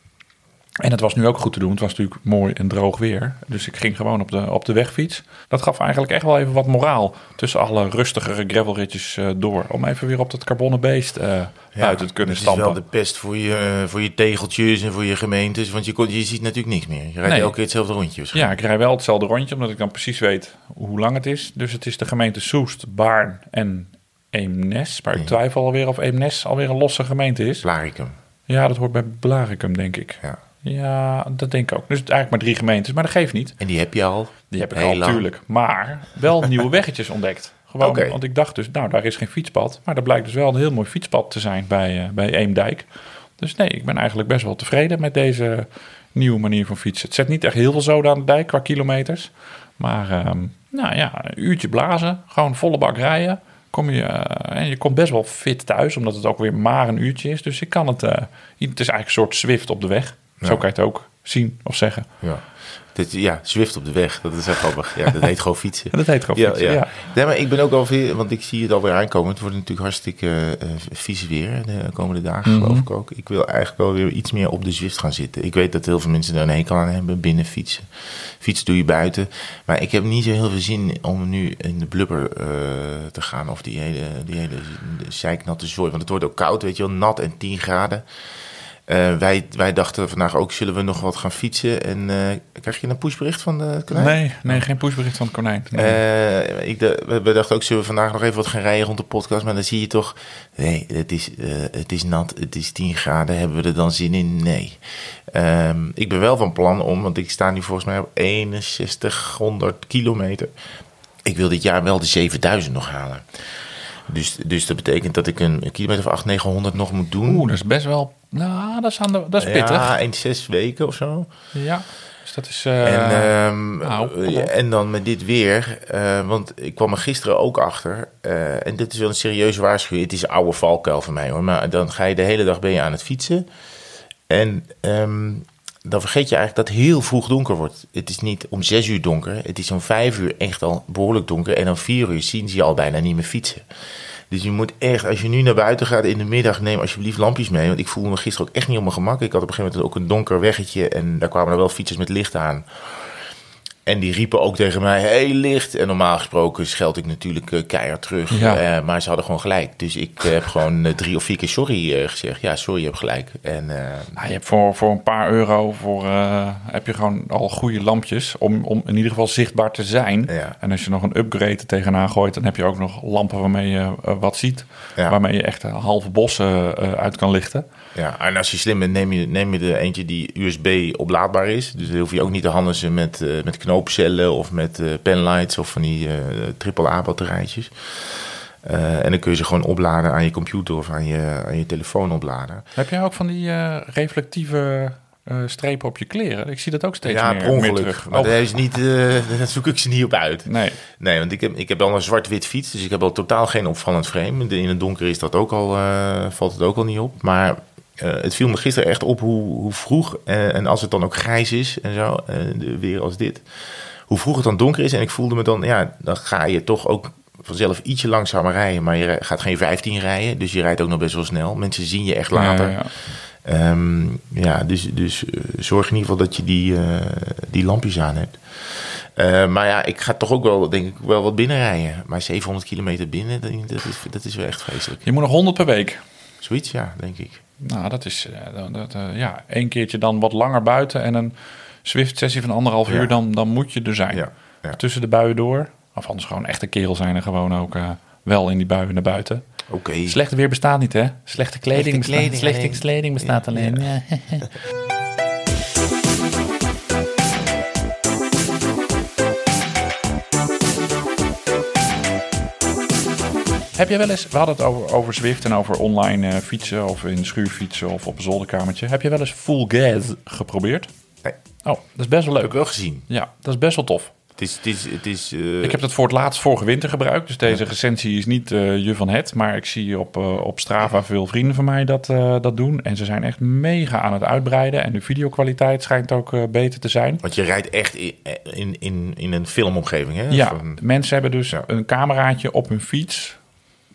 En het was nu ook goed te doen. Het was natuurlijk mooi en droog weer. Dus ik ging gewoon op de, op de wegfiets. Dat gaf eigenlijk echt wel even wat moraal. Tussen alle rustigere gravelritjes eh, door. Om even weer op dat carbonnen beest eh buiten te kunnen stampen. is wel de pest voor je, voor je tegeltjes en voor je gemeentes. Want je, kon- je ziet natuurlijk niks meer. Je rijdt Nee. elke keer hetzelfde rondje. Ja, ik rij wel hetzelfde rondje. Omdat ik dan precies weet hoe lang het is. Dus het is de gemeente Soest, Baarn en Eemnes. Maar ik twijfel alweer of Eemnes alweer een losse gemeente is. Blaricum. Ja, dat hoort bij Blaricum, denk ik. Ja. Ja, dat denk ik ook. Dus eigenlijk maar drie gemeentes, maar dat geeft niet. En die heb je al. Die heb ik al, lang. natuurlijk. Maar wel nieuwe weggetjes ontdekt. Gewoon, want ik dacht dus, nou, daar is geen fietspad. Maar er blijkt dus wel een heel mooi fietspad te zijn bij, eh, bij Eemdijk. Dus nee, ik ben eigenlijk best wel tevreden met deze nieuwe manier van fietsen. Het zet niet echt heel veel zoden aan de dijk qua kilometers. Maar ehm, nou ja, een uurtje blazen, gewoon volle bak rijden. Kom je, eh, en je komt best wel fit thuis, omdat het ook weer maar een uurtje is. Dus ik kan het, eh, het is eigenlijk een soort Zwift op de weg. Zo kan je het ook zien of zeggen. Ja. Dit, ja, Zwift op de weg. Dat is echt grappig. Ja, dat heet gewoon fietsen. En dat heet gewoon fietsen, ja. ja. Nee, maar ik ben ook alweer, want ik zie het alweer aankomen. Het wordt natuurlijk hartstikke eh vies weer de komende dagen, Mhm. geloof ik ook. Ik wil eigenlijk wel weer iets meer op de Zwift gaan zitten. Ik weet dat heel veel mensen daar een hekel aan hebben, binnen fietsen. Fietsen doe je buiten. Maar ik heb niet zo heel veel zin om nu in de blubber eh, te gaan. Of die hele, die hele zeiknatte zooi. Want het wordt ook koud, weet je wel, nat en 10 graden. Eh, wij, wij dachten vandaag ook, zullen we nog wat gaan fietsen? En eh, krijg je een pushbericht van de konijn? Nee, nee, geen pushbericht van het konijn. Nee. Eh, ik de, we, dachten ook, zullen we vandaag nog even wat gaan rijden rond de podcast? Maar dan zie je toch, nee, het is, het is nat, het is 10 graden. Hebben we er dan zin in? Nee. Ehm, ik ben wel van plan om, want ik sta nu volgens mij op 6100 kilometer. Ik wil dit jaar wel de 7000 nog halen. Dus, dus dat betekent dat ik een, een kilometer of 800, 900 nog moet doen. Oeh, dat is best wel... Nou, dat is, aan de, dat is pittig. Ja, in zes weken of zo. Ja. Dus dat is... eh, En, ehm, nou, en dan met dit weer, eh, want ik kwam er gisteren ook achter. eh, en dit is wel een serieuze waarschuwing. Het is een oude valkuil voor mij hoor. Maar dan ga je de hele dag ben je aan het fietsen. En ehm, dan vergeet je eigenlijk dat het heel vroeg donker wordt. Het is niet om zes uur donker. Het is om vijf uur echt al behoorlijk donker. En om vier uur zien ze je al bijna niet meer fietsen. Dus je moet echt, als je nu naar buiten gaat in de middag, neem alsjeblieft lampjes mee. Want ik voelde me gisteren ook echt niet op mijn gemak. Ik had op een gegeven moment ook een donker weggetje. En daar kwamen er wel fietsers met licht aan. En die riepen ook tegen mij, hey, licht. En normaal gesproken scheld ik natuurlijk eh, keihard terug. Ja. Eh, maar ze hadden gewoon gelijk. Dus ik eh, heb gewoon drie of vier keer sorry gezegd. Ja, sorry, je hebt gelijk. En nou, je hebt voor, voor een paar euro voor, heb je gewoon al goede lampjes om, om in ieder geval zichtbaar te zijn. Ja. En als je nog een upgrade er tegenaan gooit, dan heb je ook nog lampen waarmee je wat ziet. Ja. Waarmee je echt halve bossen uit kan lichten. Ja, en als je slim bent, neem je, neem je er eentje die USB oplaadbaar is. Dus dan hoef je ook niet te handelen met, eh, met knoopcellen of met eh, penlights of van die eh AAA batterijtjes. Eh, en dan kun je ze gewoon opladen aan je computer of aan je, aan je telefoon opladen. Heb jij ook van die reflectieve strepen op je kleren? Ik zie dat ook steeds ja, meer, per meer ongeluk. terug. Maar Oh, daar, is niet, daar zoek ik ze niet op uit. nee. Nee, want ik heb, ik heb al een zwart-wit fiets, dus ik heb al totaal geen opvallend frame. In het donker is dat ook al, valt het ook al niet op. Maar eh, het viel me gisteren echt op hoe, hoe vroeg, eh, en als het dan ook grijs is en zo, eh, de- weer als dit, hoe vroeg het dan donker is. En ik voelde me dan, ja, dan ga je toch ook vanzelf ietsje langzamer rijden, maar je gaat geen 15 rijden, dus je rijdt ook nog best wel snel. Mensen zien je echt later. Ja, ja. Ehm, ja, dus, dus zorg in ieder geval dat je die, die lampjes aan hebt. Maar ja, ik ga toch ook wel, denk ik, wel wat binnenrijden. Maar 700 kilometer binnen, dat dat is, dat is wel echt vreselijk. Je moet nog 100 per week. Zoiets, ja, denk ik. Nou, dat is eh, dat, eh, ja, één keertje dan wat langer buiten en een Swift-sessie van anderhalf Ja. uur, dan, dan moet je er zijn. Ja, ja. Tussen de buien door. Of anders gewoon echte kerel zijn en gewoon ook eh, wel in die buien naar buiten. Oké. Slechte weer bestaat niet, hè? Slechte kleding, Slechte bestaat, kleding slechte alleen. kleding bestaat Ja, alleen. Heb jij wel eens, we hadden het over, over Zwift en over online eh, fietsen of in schuurfietsen of op een zolderkamertje. Heb je wel eens full gas geprobeerd? Nee, Oh, dat is best wel heb leuk. ik wel gezien. Ja, dat is best wel tof. Het is, het is, het is eh, Ik heb dat voor het laatst vorige winter gebruikt. Dus deze recensie is niet eh, je van het. Maar ik zie op, op Strava veel vrienden van mij dat, dat doen. En ze zijn echt mega aan het uitbreiden. En de videokwaliteit schijnt ook beter te zijn. Want je rijdt echt in, in, in, in een filmomgeving, hè? Ja, Van- mensen hebben dus Ja. een cameraatje op hun fiets.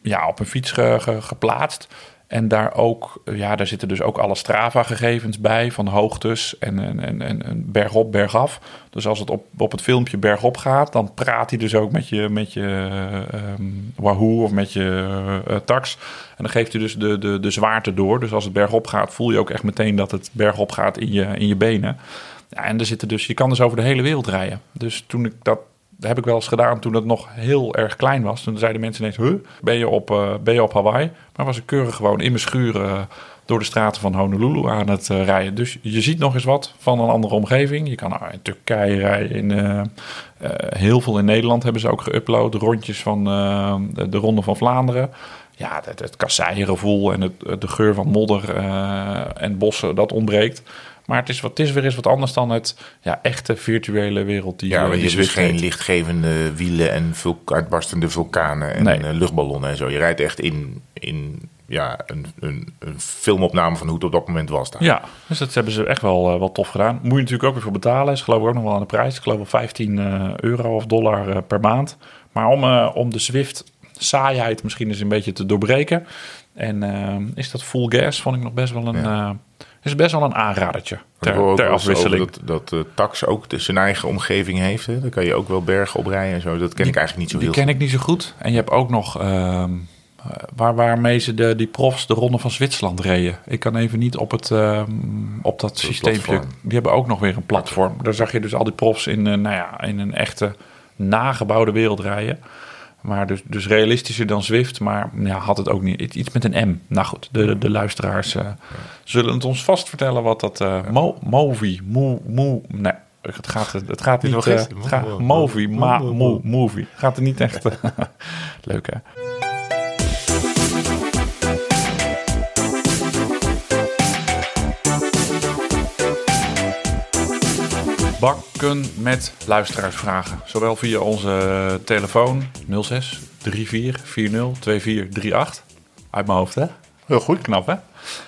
Ja, op hun fiets ge- ge- geplaatst. En daar ook, ja, daar zitten dus ook alle Strava-gegevens bij van hoogtes en, en, en, en, bergop, bergaf. Dus als het op, op het filmpje bergop gaat, dan praat hij dus ook met je, met je ehm, Wahoo of met je eh, tax. En dan geeft hij dus de, de, de zwaarte door. Dus als het bergop gaat, voel je ook echt meteen dat het bergop gaat in je, in je benen. Ja, en er zitten dus, je kan dus over de hele wereld rijden. Dus toen ik dat, dat heb ik wel eens gedaan toen het nog heel erg klein was. Toen zeiden mensen ineens, huh, ben je op, eh, ben je op Hawaii? Maar was ik keurig gewoon in mijn schuur eh, door de straten van Honolulu aan het eh, rijden. Dus je ziet nog eens wat van een andere omgeving. Je kan nou, in Turkije rijden, in, heel veel in Nederland hebben ze ook geüpload. Rondjes van de, de Ronde van Vlaanderen. Ja, het, het en het, de geur van modder en bossen, dat ontbreekt. Maar het is, wat, het is weer eens wat anders dan het ja, echte virtuele wereld die Ja, maar je hebt dus geen lichtgevende wielen en vulk- uitbarstende vulkanen en Nee. eh, luchtballonnen en zo. Je rijdt echt in, in ja, een, een, een filmopname van hoe het op dat moment was daar. Ja, dus dat hebben ze echt wel, eh, wel tof gedaan. Moet je natuurlijk ook weer voor betalen. Is geloof ik ook nog wel aan de prijs. Ik geloof wel 15 eh, euro of dollar per maand. Maar om, om de Zwift saaiheid misschien eens een beetje te doorbreken. En is dat full gas, vond ik nog best wel een, Ja. Is best wel een aanradertje. Ter, afwisseling. Dat, dat eh, Tax ook de- zijn eigen omgeving heeft. Hè? Dan kan je ook wel bergen oprijden en zo. Dat ken ik eigenlijk niet zo Die heel ken ik niet zo goed. En je hebt ook nog ehm, eh, waar, waarmee ze de, die profs de ronde van Zwitserland reden. Ik kan even niet op, het, ehm, op dat systeempje. platform. Die hebben ook nog weer een platform. Daar zag je dus al die profs in, eh, nou ja, in een echte nagebouwde wereld rijden. Maar dus, dus realistischer dan Zwift, maar ja, had het ook niet. Iets met een M. Nou goed, de, de luisteraars eh, zullen het ons vast vertellen wat dat uh, mo, Movi, Mo, Mo, nee. Het gaat, het gaat niet. Nog eh, het gaat, movie, ma, mo, movie. Gaat er niet echt. leuk hè? Bakken met luisteraarsvragen. Zowel via onze telefoon 06 34 40 2438. Uit mijn hoofd, hè? Heel goed, knap, hè?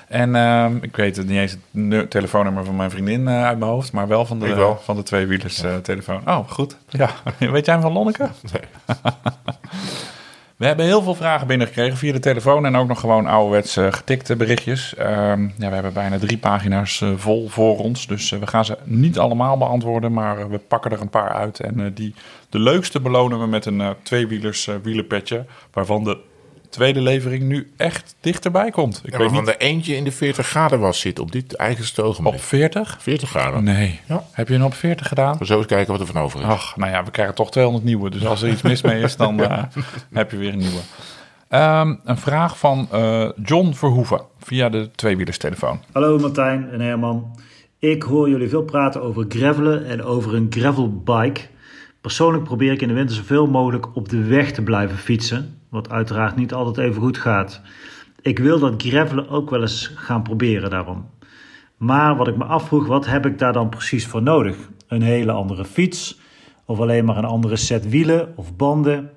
En uh, ik weet het niet eens het telefoonnummer van mijn vriendin uh, uit mijn hoofd, maar wel van de, wel. van de tweewielers uh, telefoon. Oh, goed. Ja, weet jij hem van Lonneke? Nee. We hebben heel veel vragen binnengekregen via de telefoon en ook nog gewoon ouderwets uh, getikte berichtjes. Uh, ja, we hebben bijna drie pagina's uh, vol voor ons, dus we gaan ze niet allemaal beantwoorden, maar we pakken er een paar uit. En die, de leukste belonen we met een tweewielers wielenpetje, waarvan de tweede levering nu echt dichterbij komt. Ik ja, weet niet... er eentje in de 40 graden was zit op dit eigenste ogenblik. Op 40? 40 graden. Nee. Ja. Heb je een op 40 gedaan? We zullen eens kijken wat er van over is. Ach, nou ja, we krijgen toch 200 nieuwe. Dus als er iets mis mee is, dan uh, heb je weer een nieuwe. Um, een vraag van uh, John Verhoeven via de tweewielerstelefoon. Hallo Martijn en Herman. Ik hoor jullie veel praten over gravelen en over een gravelbike. Persoonlijk probeer ik in de winter zoveel mogelijk op de weg te blijven fietsen. Wat uiteraard niet altijd even goed gaat. Ik wil dat gravelen ook wel eens gaan proberen daarom. Maar wat ik me afvroeg, wat heb ik daar dan precies voor nodig? Een hele andere fiets? Of alleen maar een andere set wielen of banden?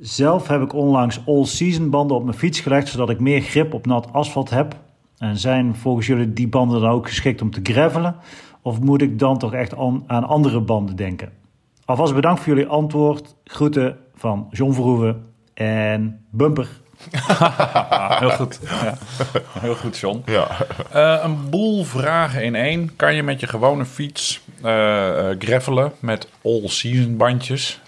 Zelf heb ik onlangs all-season banden op mijn fiets gelegd, zodat ik meer grip op nat asfalt heb. En zijn volgens jullie die banden dan ook geschikt om te gravelen? Of moet ik dan toch echt aan andere banden denken? Alvast bedankt voor jullie antwoord. Groeten van John Verhoeven en Bumper. Heel goed. Ja. Heel goed, John. Ja. Uh, een boel vragen in één. Kan je met je gewone fiets uh, uh, gravelen met all-season bandjes?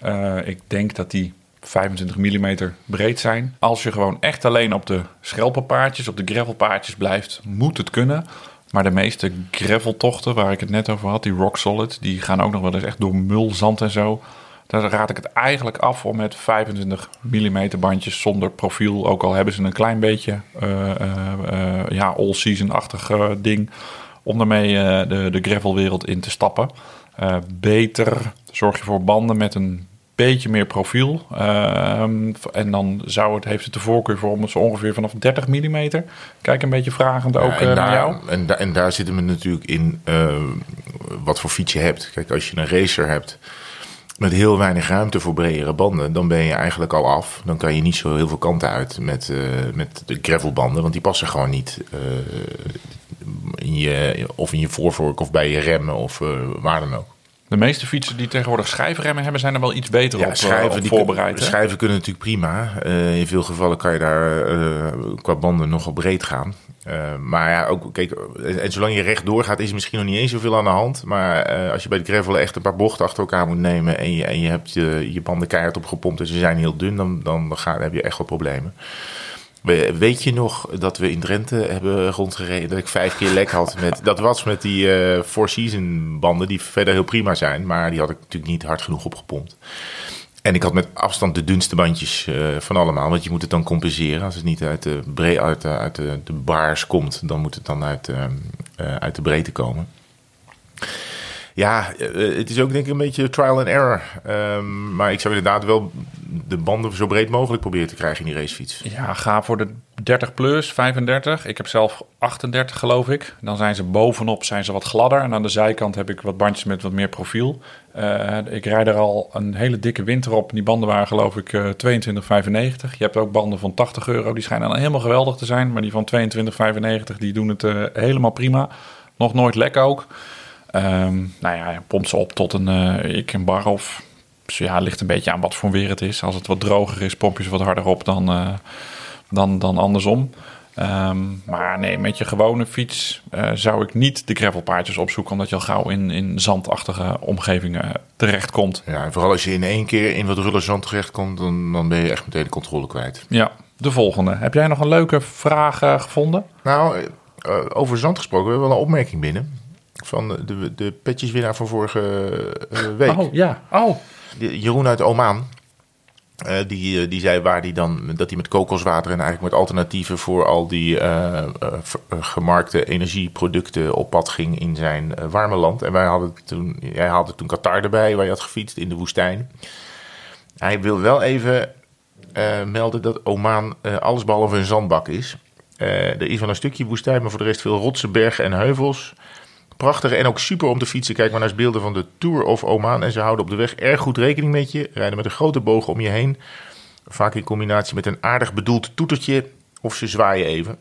ik denk dat die 25 mm breed zijn. Als je gewoon echt alleen op de schelpenpaardjes, op de gravelpaardjes blijft, moet het kunnen. Maar de meeste graveltochten, waar ik het net over had, die rock solid, die gaan ook nog wel eens echt door mul, zand en zo. Daar raad ik het eigenlijk af om met 25 mm bandjes zonder profiel, ook al hebben ze een klein beetje uh, uh, ja, all-season-achtig ding, om daarmee de, de gravelwereld in te stappen. beter zorg je voor banden met een beetje meer profiel. Ehm, en dan zou het, heeft het de voorkeur voor om zo ongeveer vanaf 30 mm. Kijk een beetje vragend ook en uh, daar, naar jou. En, en daar zitten we natuurlijk in uh, wat voor fiets je hebt. Kijk, als je een racer hebt met heel weinig ruimte voor bredere banden, dan ben je eigenlijk al af. Dan kan je niet zo heel veel kanten uit met, uh, met de gravelbanden, want die passen gewoon niet in je, of in je voorvork of bij je remmen of waar dan ook. De meeste fietsen die tegenwoordig schijfremmen hebben, zijn er wel iets beter ja, op, schijven, op die voorbereid. Schijven kunnen natuurlijk prima. In veel gevallen kan je daar qua banden nogal breed gaan. Uh, maar ja, ook, kijk, en zolang je rechtdoor gaat, is misschien nog niet eens zoveel aan de hand. Maar als je bij de gravel echt een paar bochten achter elkaar moet nemen en je, en je hebt je, je banden keihard opgepompt en ze zijn heel dun, dan, dan, ga, dan heb je echt wel problemen. Weet je nog dat we in Drenthe hebben rondgereden? Dat ik vijf keer lek had. Met, dat was met die uh, Four Season banden, die verder heel prima zijn. Maar die had ik natuurlijk niet hard genoeg opgepompt. En ik had met afstand de dunste bandjes uh, van allemaal. Want je moet het dan compenseren. Als het niet uit de, bre uit de, uit de, de baars komt, dan moet het dan uit, uh, uit de breedte komen. Ja, het is ook denk ik een beetje trial and error. Um, maar ik zou inderdaad wel de banden zo breed mogelijk proberen te krijgen in die racefiets. Ja, ga voor de 30 plus, 35. Ik heb zelf 38 geloof ik. Dan zijn ze bovenop zijn ze wat gladder. En aan de zijkant heb ik wat bandjes met wat meer profiel. Uh, ik rijd er al een hele dikke winter op. Die banden waren geloof ik uh, 22,95. Je hebt ook banden van 80 euro. Die schijnen dan helemaal geweldig te zijn. Maar die van 22,95 die doen het uh, helemaal prima. Nog nooit lek ook. Um, nou ja, pomp ze op tot een, ik een bar of... Ja, ligt een beetje aan wat voor weer het is. Als het wat droger is, pomp je ze wat harder op dan, dan, dan andersom. Um, maar nee, met je gewone fiets uh, zou ik niet de gravelpaardjes opzoeken... omdat je al gauw in, in zandachtige omgevingen terechtkomt. Ja, en vooral als je in één keer in wat rulle zand terechtkomt... Dan, dan ben je echt meteen de controle kwijt. Ja, de volgende. Heb jij nog een leuke vraag uh, gevonden? Nou, over zand gesproken, we hebben wel een opmerking binnen van de, de petjeswinnaar van vorige week. Oh, ja. Oh. Jeroen uit Oman. Uh, die, die zei waar die dan, dat hij met kokoswater en eigenlijk met alternatieven voor al die uh, gemarkte energieproducten op pad ging in zijn warme land. En wij hadden toen, jij haalde toen Qatar erbij, waar je had gefietst in de woestijn. Hij wil wel even melden dat Oman alles behalve een zandbak is. er is wel een stukje woestijn, maar voor de rest veel rotsen, bergen en heuvels prachtig en ook super om te fietsen. Kijk maar naar beelden van de Tour of Oman. En ze houden op de weg erg goed rekening met je. Rijden met een grote boog om je heen. Vaak in combinatie met een aardig bedoeld toetertje. Of ze zwaaien even.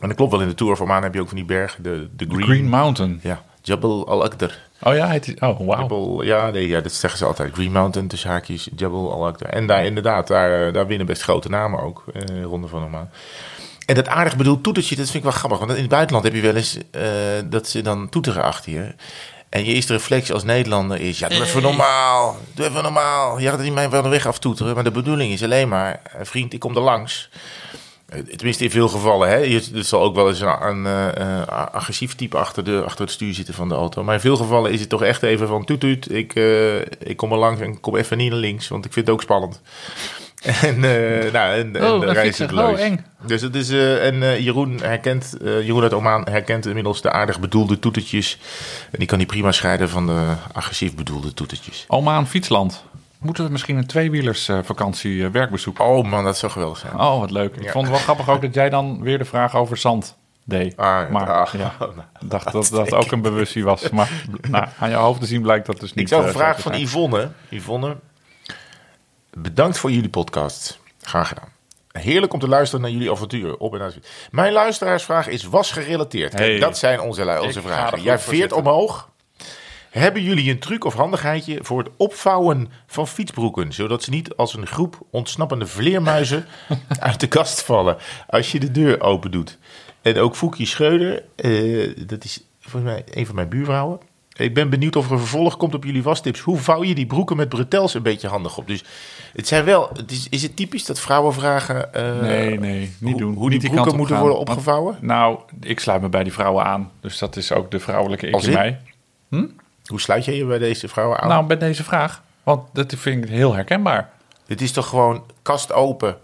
En dat klopt wel, in de Tour of Oman heb je ook van die bergen. De, de Green, Green Mountain. Ja, Jabal al-Aqdar. Oh ja, het is, oh wow. Jabal, ja, nee, ja, dat zeggen ze altijd. Green Mountain, tussen haakjes, Jabal al-Aqdar. En daar inderdaad, daar, daar winnen best grote namen ook. Eh, Ronde van Oman. En dat aardig bedoeld toetertje, dat vind ik wel grappig. Want in het buitenland heb je wel eens uh, dat ze dan toeteren achter je. En je eerste reflex als Nederlander is... Ja, doe even normaal. Doe even normaal. Je gaat niet mij van de weg aftoeteren. Maar de bedoeling is alleen maar... Vriend, ik kom er langs. Tenminste, in veel gevallen. Hè. Er zal ook wel eens een, een agressief type achter, de, achter het stuur zitten van de auto. Maar in veel gevallen is het toch echt even van... Toet, toet, ik, uh, ik kom er langs en kom even niet naar links. Want ik vind het ook spannend. En, uh, nou, en, oh, en reis het oh, eng. Dus het is, uh, en uh, Jeroen herkent, Jeroen uit Oman herkent inmiddels de aardig bedoelde toetertjes. En die kan die prima scheiden van de agressief bedoelde toetertjes. Oman Fietsland. Moeten we misschien een tweewielers vakantie werkbezoek? Oh man, dat zou geweldig zijn. Oh, wat leuk. Ik ja. vond het wel grappig ook dat jij dan weer de vraag over zand deed. Ah, maar ah, ja, ik dacht dat dat ook een bewustzijn was. Maar nou, aan je hoofd te zien blijkt dat dus niet. Ik zou een vraag van Yvonne. Yvonne, Bedankt voor jullie podcast. Graag gedaan. Heerlijk om te luisteren naar jullie avonturen op en uit. Mijn luisteraarsvraag is wasgerelateerd. Hey, dat zijn onze, onze vragen. Jij veert omhoog. Hebben jullie een truc of handigheidje voor het opvouwen van fietsbroeken, zodat ze niet als een groep ontsnappende vleermuizen uit de kast vallen als je de deur open doet? En ook Foekie Schreuder, uh, dat is volgens mij een van mijn buurvrouwen, Ik ben benieuwd of er een vervolg komt op jullie wastips. Hoe vouw je die broeken met bretels een beetje handig op? Dus het zijn wel. Het is, is het typisch dat vrouwen vragen. eh, Nee, nee, niet hoe, doen. Hoe Niet die broeken moeten gaan. worden Want- opgevouwen? Nou, ik sluit me bij die vrouwen aan. Dus dat is ook de vrouwelijke ik Als in in? mij. Hoe sluit jij je bij deze vrouwen aan? Nou, bij deze vraag. Want dat vind ik heel herkenbaar. Het is toch gewoon kast open,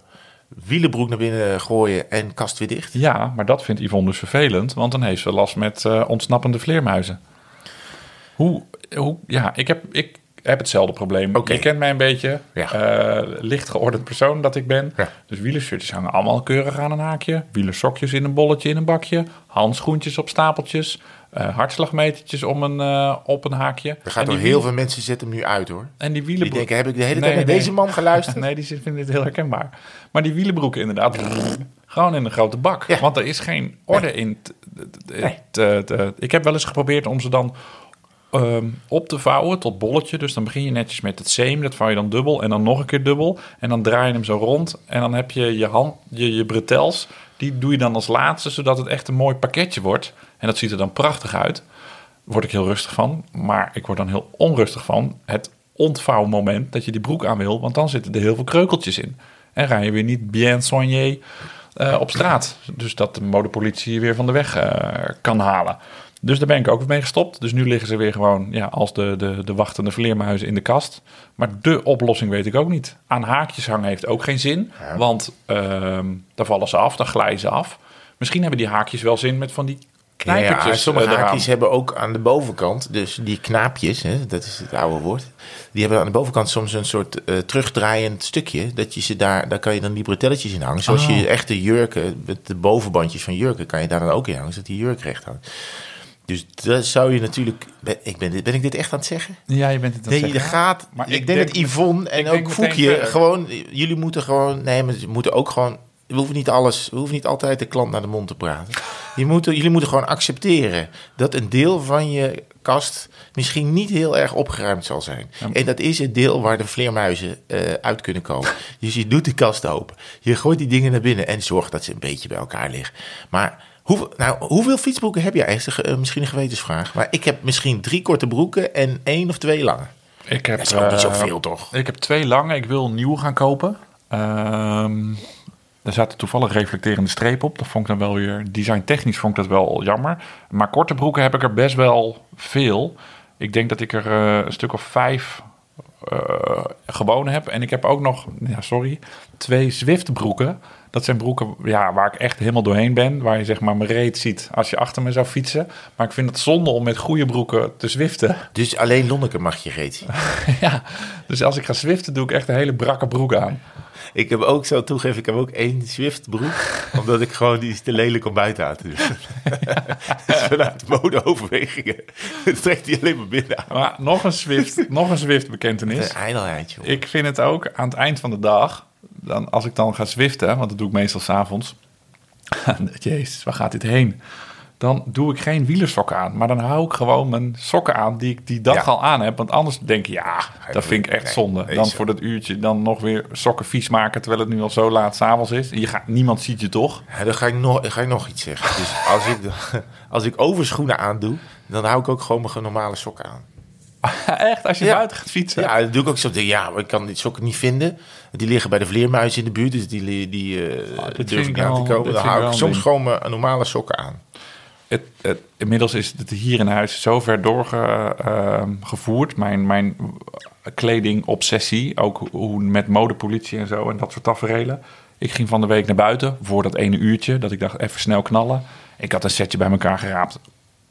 wielenbroek naar binnen gooien en kast weer dicht? Ja, maar dat vindt Yvonne dus vervelend. Want dan heeft ze last met eh, ontsnappende vleermuizen. Hoe, hoe, ja, ik heb, ik heb hetzelfde probleem. Oké. Je kent mij een beetje. Ja. eh, licht geordend persoon dat ik ben. Ja. Dus wielershirtjes hangen allemaal keurig aan een haakje. Wielersokjes in een bolletje in een bakje. Handschoentjes op stapeltjes. eh, hartslagmetertjes om een, eh, op een haakje. Er gaat door die heel veel mensen zetten hem nu uit hoor. En die Die wielenbroek. denken, heb ik de hele tijd Nee, naar nee. deze man geluisterd? Nee, die vinden dit heel herkenbaar. Maar die wielenbroeken inderdaad, gewoon in een grote bak. Ja. Want er is geen orde in. t- t- t- t- ik heb wel eens geprobeerd om ze dan ehm, op te vouwen tot bolletje. Dus dan begin je netjes met het seam, dat vouw je dan dubbel en dan nog een keer dubbel. En dan draai je hem zo rond en dan heb je je, hand, je, je bretels. Die doe je dan als laatste, zodat het echt een mooi pakketje wordt. En dat ziet er dan prachtig uit. Word ik heel rustig van. Maar ik word dan heel onrustig van het ontvouwmoment dat je die broek aan wil. Want dan zitten er heel veel kreukeltjes in. En ga je weer niet bien soigné eh, op straat. Dus dat de modepolitie je weer van de weg eh, kan halen. Dus daar ben ik ook mee gestopt. Dus nu liggen ze weer gewoon ja, als de, de, de wachtende vleermuizen in de kast. Maar de oplossing weet ik ook niet. Aan haakjes hangen heeft ook geen zin. Want ehm dan vallen ze af, dan glijden ze af. Misschien hebben die haakjes wel zin met van die knijpertjes ja, sommige eh, eraan. haakjes hebben ook aan de bovenkant, dus die knaapjes, hè, dat is het oude woord, die hebben aan de bovenkant soms een soort eh, terugdraaiend stukje, dat je ze daar, daar kan je dan die bretelletjes in hangen. Zoals Oh. je echte jurken, met de bovenbandjes van jurken, kan je daar dan ook in hangen, zodat die jurk recht hangt. Dus dat zou je natuurlijk, ben, ik ben, dit- ben ik dit echt aan het zeggen? Ja, je bent het aan het Nee, zeggen. gaat. Maar ik, ik denk, denk dat Yvonne en ook Foekje gewoon. Jullie moeten gewoon. Nee, maar ze moeten ook gewoon. We hoeven niet alles. We hoeven niet altijd de klant naar de mond te praten. Je moet, jullie moeten gewoon accepteren dat een deel van je kast misschien niet heel erg opgeruimd zal zijn. En dat is het deel waar de vleermuizen eh, uit kunnen komen. Dus je doet de kast open. Je gooit die dingen naar binnen en zorgt dat ze een beetje bij elkaar liggen. Maar hoe, nou, hoeveel fietsbroeken heb jij? Er, eh, misschien een gewetensvraag. Maar ik heb misschien drie korte broeken en één of twee lange. Ik heb, Dat is ook niet eh, zoveel, toch? Ik heb twee lange. Ik wil een nieuwe gaan kopen. Ehm daar zaten toevallig reflecterende strepen op. Dat vond ik dan wel weer... Designtechnisch vond ik dat wel jammer. Maar korte broeken heb ik er best wel veel. Ik denk dat ik er eh, een stuk of vijf eh gewone heb. En ik heb ook nog, ja, sorry, twee Zwift broeken. Dat zijn broeken ja, waar ik echt helemaal doorheen ben. Waar je zeg maar mijn reet ziet als je achter me zou fietsen. Maar ik vind het zonde om met goede broeken te zwiften. Dus alleen Lonneke mag je reet zien. ja, dus als ik ga zwiften doe ik echt een hele brakke broek aan. Ik heb ook, zo toegeven, ik heb ook één Swift broek. omdat ik gewoon, die is te lelijk om buiten aan te doen. dus vanuit modeoverwegingen trekt hij alleen maar binnen aan. Maar nog een Zwift, nog een Zwift bekentenis. Een. Ik vind het ook aan het eind van de dag, dan, als ik dan ga zwiften, want dat doe ik meestal s'avonds. Jezus, waar gaat dit heen? Dan doe ik geen wielersokken aan, maar dan hou ik gewoon mijn sokken aan die ik die dag Ja. al aan heb. Want anders denk je, ja, dat vind ik echt zonde. Dan voor dat uurtje dan nog weer sokken vies maken, terwijl het nu al zo laat s'avonds is. Je gaat, niemand ziet je toch? Ja, dan ga ik, nog, ga ik nog iets zeggen. Dus als ik, als ik overschoenen aandoe, dan hou ik ook gewoon mijn normale sokken aan. echt, als je Ja. buiten gaat fietsen. Ja, dat doe ik ook zo. Ja, maar ik kan die sokken niet vinden. Die liggen bij de vleermuizen in de buurt, dus die, die Ah, dit durf ik aan te komen. Dan hou ik soms gewoon mijn normale sokken aan. Het, het, inmiddels is het hier in huis zo ver doorgevoerd. mijn, mijn kledingobsessie. Ook hoe met modepolitie en zo en dat soort taferelen. Ik ging van de week naar buiten voor dat ene uurtje. Dat ik dacht, even snel knallen. Ik had een setje bij elkaar geraapt.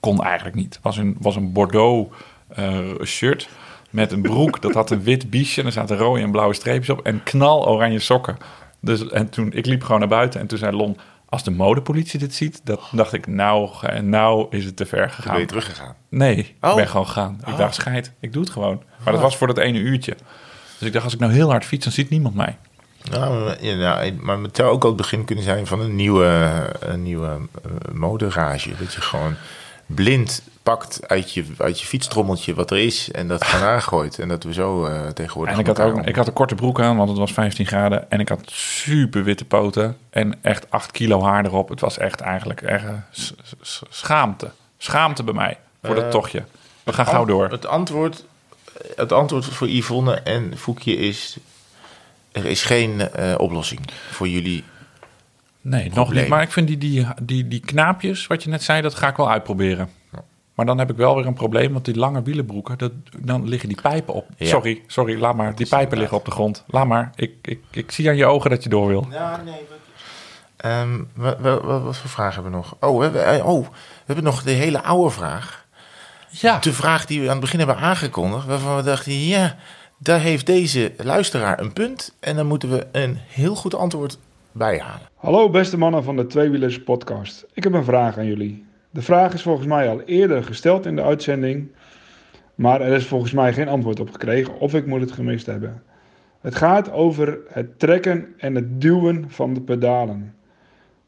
Kon eigenlijk niet. Was een, was een Bordeaux eh, shirt met een broek. dat had een wit biesje. En er zaten rode en blauwe streepjes op. En knal oranje sokken. Dus, en toen, ik liep gewoon naar buiten. En toen zei Lon, als de modepolitie dit ziet... Dat dacht ik, nou, nou is het te ver gegaan. ben je teruggegaan. Nee, ik Oh. ben gewoon gegaan. Ik Oh. dacht, scheid, ik doe het gewoon. Maar dat was voor dat ene uurtje. Dus ik dacht, als ik nou heel hard fiets, dan ziet niemand mij. Nou, ja, nou, maar het zou ook al het begin kunnen zijn van een nieuwe, een nieuwe eh, moderage. Dat je gewoon blind pakt uit je, uit je fietstrommeltje wat er is en dat gewoon aangooit. En dat we zo eh, tegenwoordig... En ik had, ook, om- ik had een korte broek aan, want het was 15 graden. En ik had super witte poten en echt 8 kilo haar erop. Het was echt eigenlijk erg s- s- schaamte. Schaamte bij mij voor dat Eh, tochtje. We gaan gauw door. Het antwoord, het antwoord voor Yvonne en Foekje is... Er is geen eh, oplossing voor jullie. Nee, nog niet. Maar ik vind die, die, die, die knaapjes, wat je net zei, dat ga ik wel uitproberen. Maar dan heb ik wel weer een probleem, want die lange wielenbroeken, dat, dan liggen die pijpen op. Ja. Sorry, sorry, laat maar. Die pijpen liggen op de grond. Laat maar. Ik, ik, ik zie aan je ogen dat je door wil. Ja, nee. Ehm, wat, wat, wat, wat voor vragen hebben we nog? Oh we, hebben, eh, oh, we hebben nog de hele oude vraag. Ja. De vraag die we aan het begin hebben aangekondigd. Waarvan we dachten, ja, daar heeft deze luisteraar een punt. En dan moeten we een heel goed antwoord bij halen. Hallo beste mannen van de Tweewielers podcast. Ik heb een vraag aan jullie. De vraag is volgens mij al eerder gesteld in de uitzending, maar er is volgens mij geen antwoord op gekregen of ik moet het gemist hebben. Het gaat over het trekken en het duwen van de pedalen.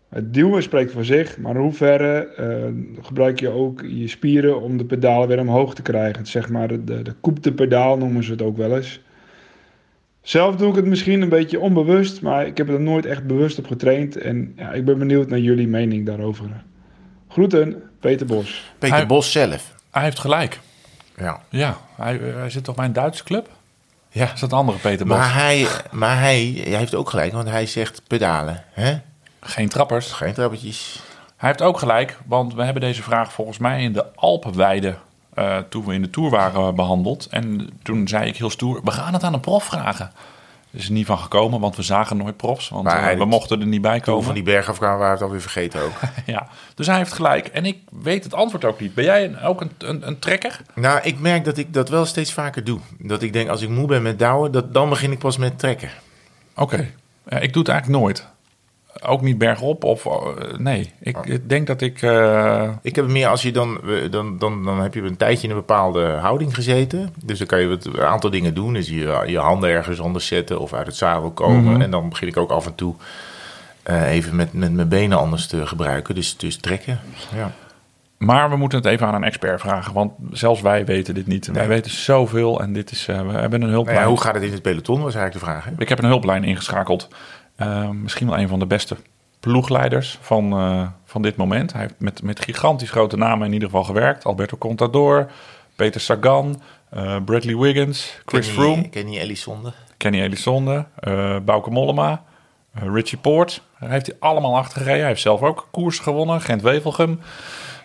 Het duwen spreekt voor zich, maar in hoeverre eh, gebruik je ook je spieren om de pedalen weer omhoog te krijgen? Het, zeg maar de, de koep de pedaal noemen ze het ook wel eens. Zelf doe ik het misschien een beetje onbewust, maar ik heb er nooit echt bewust op getraind. En ja, ik ben benieuwd naar jullie mening daarover. Groeten, Peter Bos. Peter Hij- Bos zelf. Hij heeft gelijk. Ja. Ja, hij, eh, hij zit toch bij een Duitse club? ja. Is dat de andere Peter Bos? Maar, hij, maar hij, hij heeft ook gelijk, want hij zegt pedalen. Hè? Geen trappers. Geen trappetjes. Hij heeft ook gelijk, want we hebben deze vraag volgens mij in de Alpenweide, eh, toen we in de Tour waren, behandeld. En toen zei ik heel stoer, we gaan het aan een prof vragen. Is er niet van gekomen, want we zagen nooit profs. Want eh, we mochten er niet bij komen. van die berg afkwamen, waren we het alweer vergeten ook. Ja, dus hij heeft gelijk. En ik weet het antwoord ook niet. Ben jij een, ook een, een, een trekker? nou, ik merk dat ik dat wel steeds vaker doe. Dat ik denk, als ik moe ben met douwen, dat, dan begin ik pas met trekken. Oké. Ja, ik doe het eigenlijk nooit. Ook niet bergop of... eh, nee, ik Oh. denk dat ik... eh, Ik heb meer als je dan, dan, dan, dan heb je een tijdje in een bepaalde houding gezeten. Dus dan kan je wat- een aantal dingen doen. Dus je, je handen ergens anders zetten of uit het zadel komen. Mhm. En dan begin ik ook af en toe eh, even met, met mijn benen anders te gebruiken. Dus, dus trekken. Ja. Maar we moeten het even aan een expert vragen, want zelfs wij weten dit niet. Wij weten zoveel en dit is, eh, we hebben een Nou hulplijn. ja, hoe gaat het in het peloton, was eigenlijk de vraag. Hè? Ik heb een hulplijn ingeschakeld. Eh, misschien wel een van de beste ploegleiders van, eh, van dit moment. Hij heeft met, met gigantisch grote namen in ieder geval gewerkt. Alberto Contador, Peter Sagan, eh, Bradley Wiggins, Chris Kenny- Froome, Kenny Elissonde. Kenny Elissonde, eh Bauke Mollema, Richie Poort. Daar heeft hij allemaal achter gereden. Hij heeft zelf ook koers gewonnen, Gent-Wevelgem.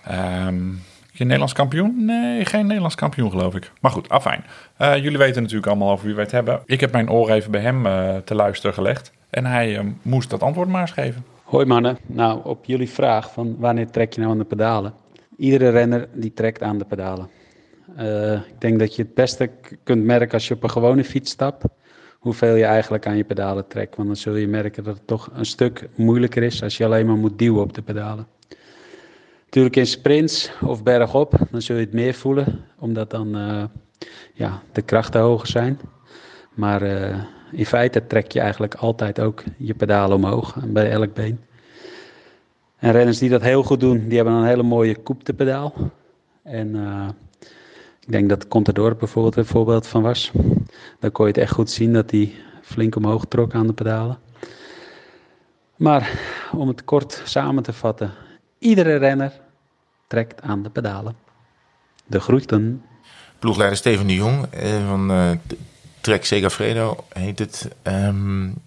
Ehm, je Nederlands kampioen? Nee, geen Nederlands kampioen geloof ik. Maar goed, afijn. Jullie weten natuurlijk allemaal over wie wij het hebben. Ik heb mijn oor even bij hem te luisteren gelegd. En hij eh, moest dat antwoord maar eens geven. Hoi mannen, nou op jullie vraag van wanneer trek je nou aan de pedalen? Iedere renner die trekt aan de pedalen. Eh, ik denk dat je het beste kunt merken als je op een gewone fiets stapt, hoeveel je eigenlijk aan je pedalen trekt. Want dan zul je merken dat het toch een stuk moeilijker is als je alleen maar moet duwen op de pedalen. Natuurlijk in sprints of bergop, dan zul je het meer voelen, omdat dan eh, ja, de krachten hoger zijn. Maar in feite trek je eigenlijk altijd ook je pedalen omhoog bij elk been. En renners die dat heel goed doen, die hebben een hele mooie koepte pedaal. En eh, ik denk dat Contador bijvoorbeeld een voorbeeld van was. Daar kon je het echt goed zien dat hij flink omhoog trok aan de pedalen. Maar om het kort samen te vatten, iedere renner trekt aan de pedalen. De groeten. Ploegleider Steven de Jong eh, van eh, Trek Segafredo heet het. Hij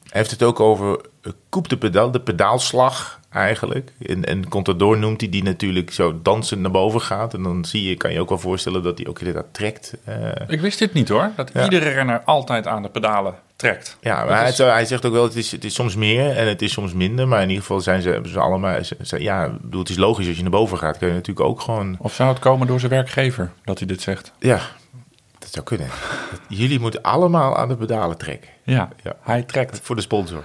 heeft het ook over koep de pedaal, de pedaalslag eigenlijk. En, en Contador noemt hij die natuurlijk zo dansend naar boven gaat. En dan zie je, kan je ook wel voorstellen dat hij ook inderdaad trekt. Eh, Ik wist dit niet hoor, dat Ja. iedere renner altijd aan de pedalen trekt. ja, Dat maar hij, is- hij zegt ook wel, het is, het is soms meer en het is soms minder. Maar in ieder geval zijn ze, hebben ze allemaal... ze- ze- ja, ik bedoel, het is logisch als je naar boven gaat. Kun je natuurlijk ook gewoon... Of zou het komen door zijn werkgever dat hij dit zegt? Ja, zou kunnen. Jullie moeten allemaal aan de pedalen trekken. Ja, Ja. hij trekt. Voor de sponsor.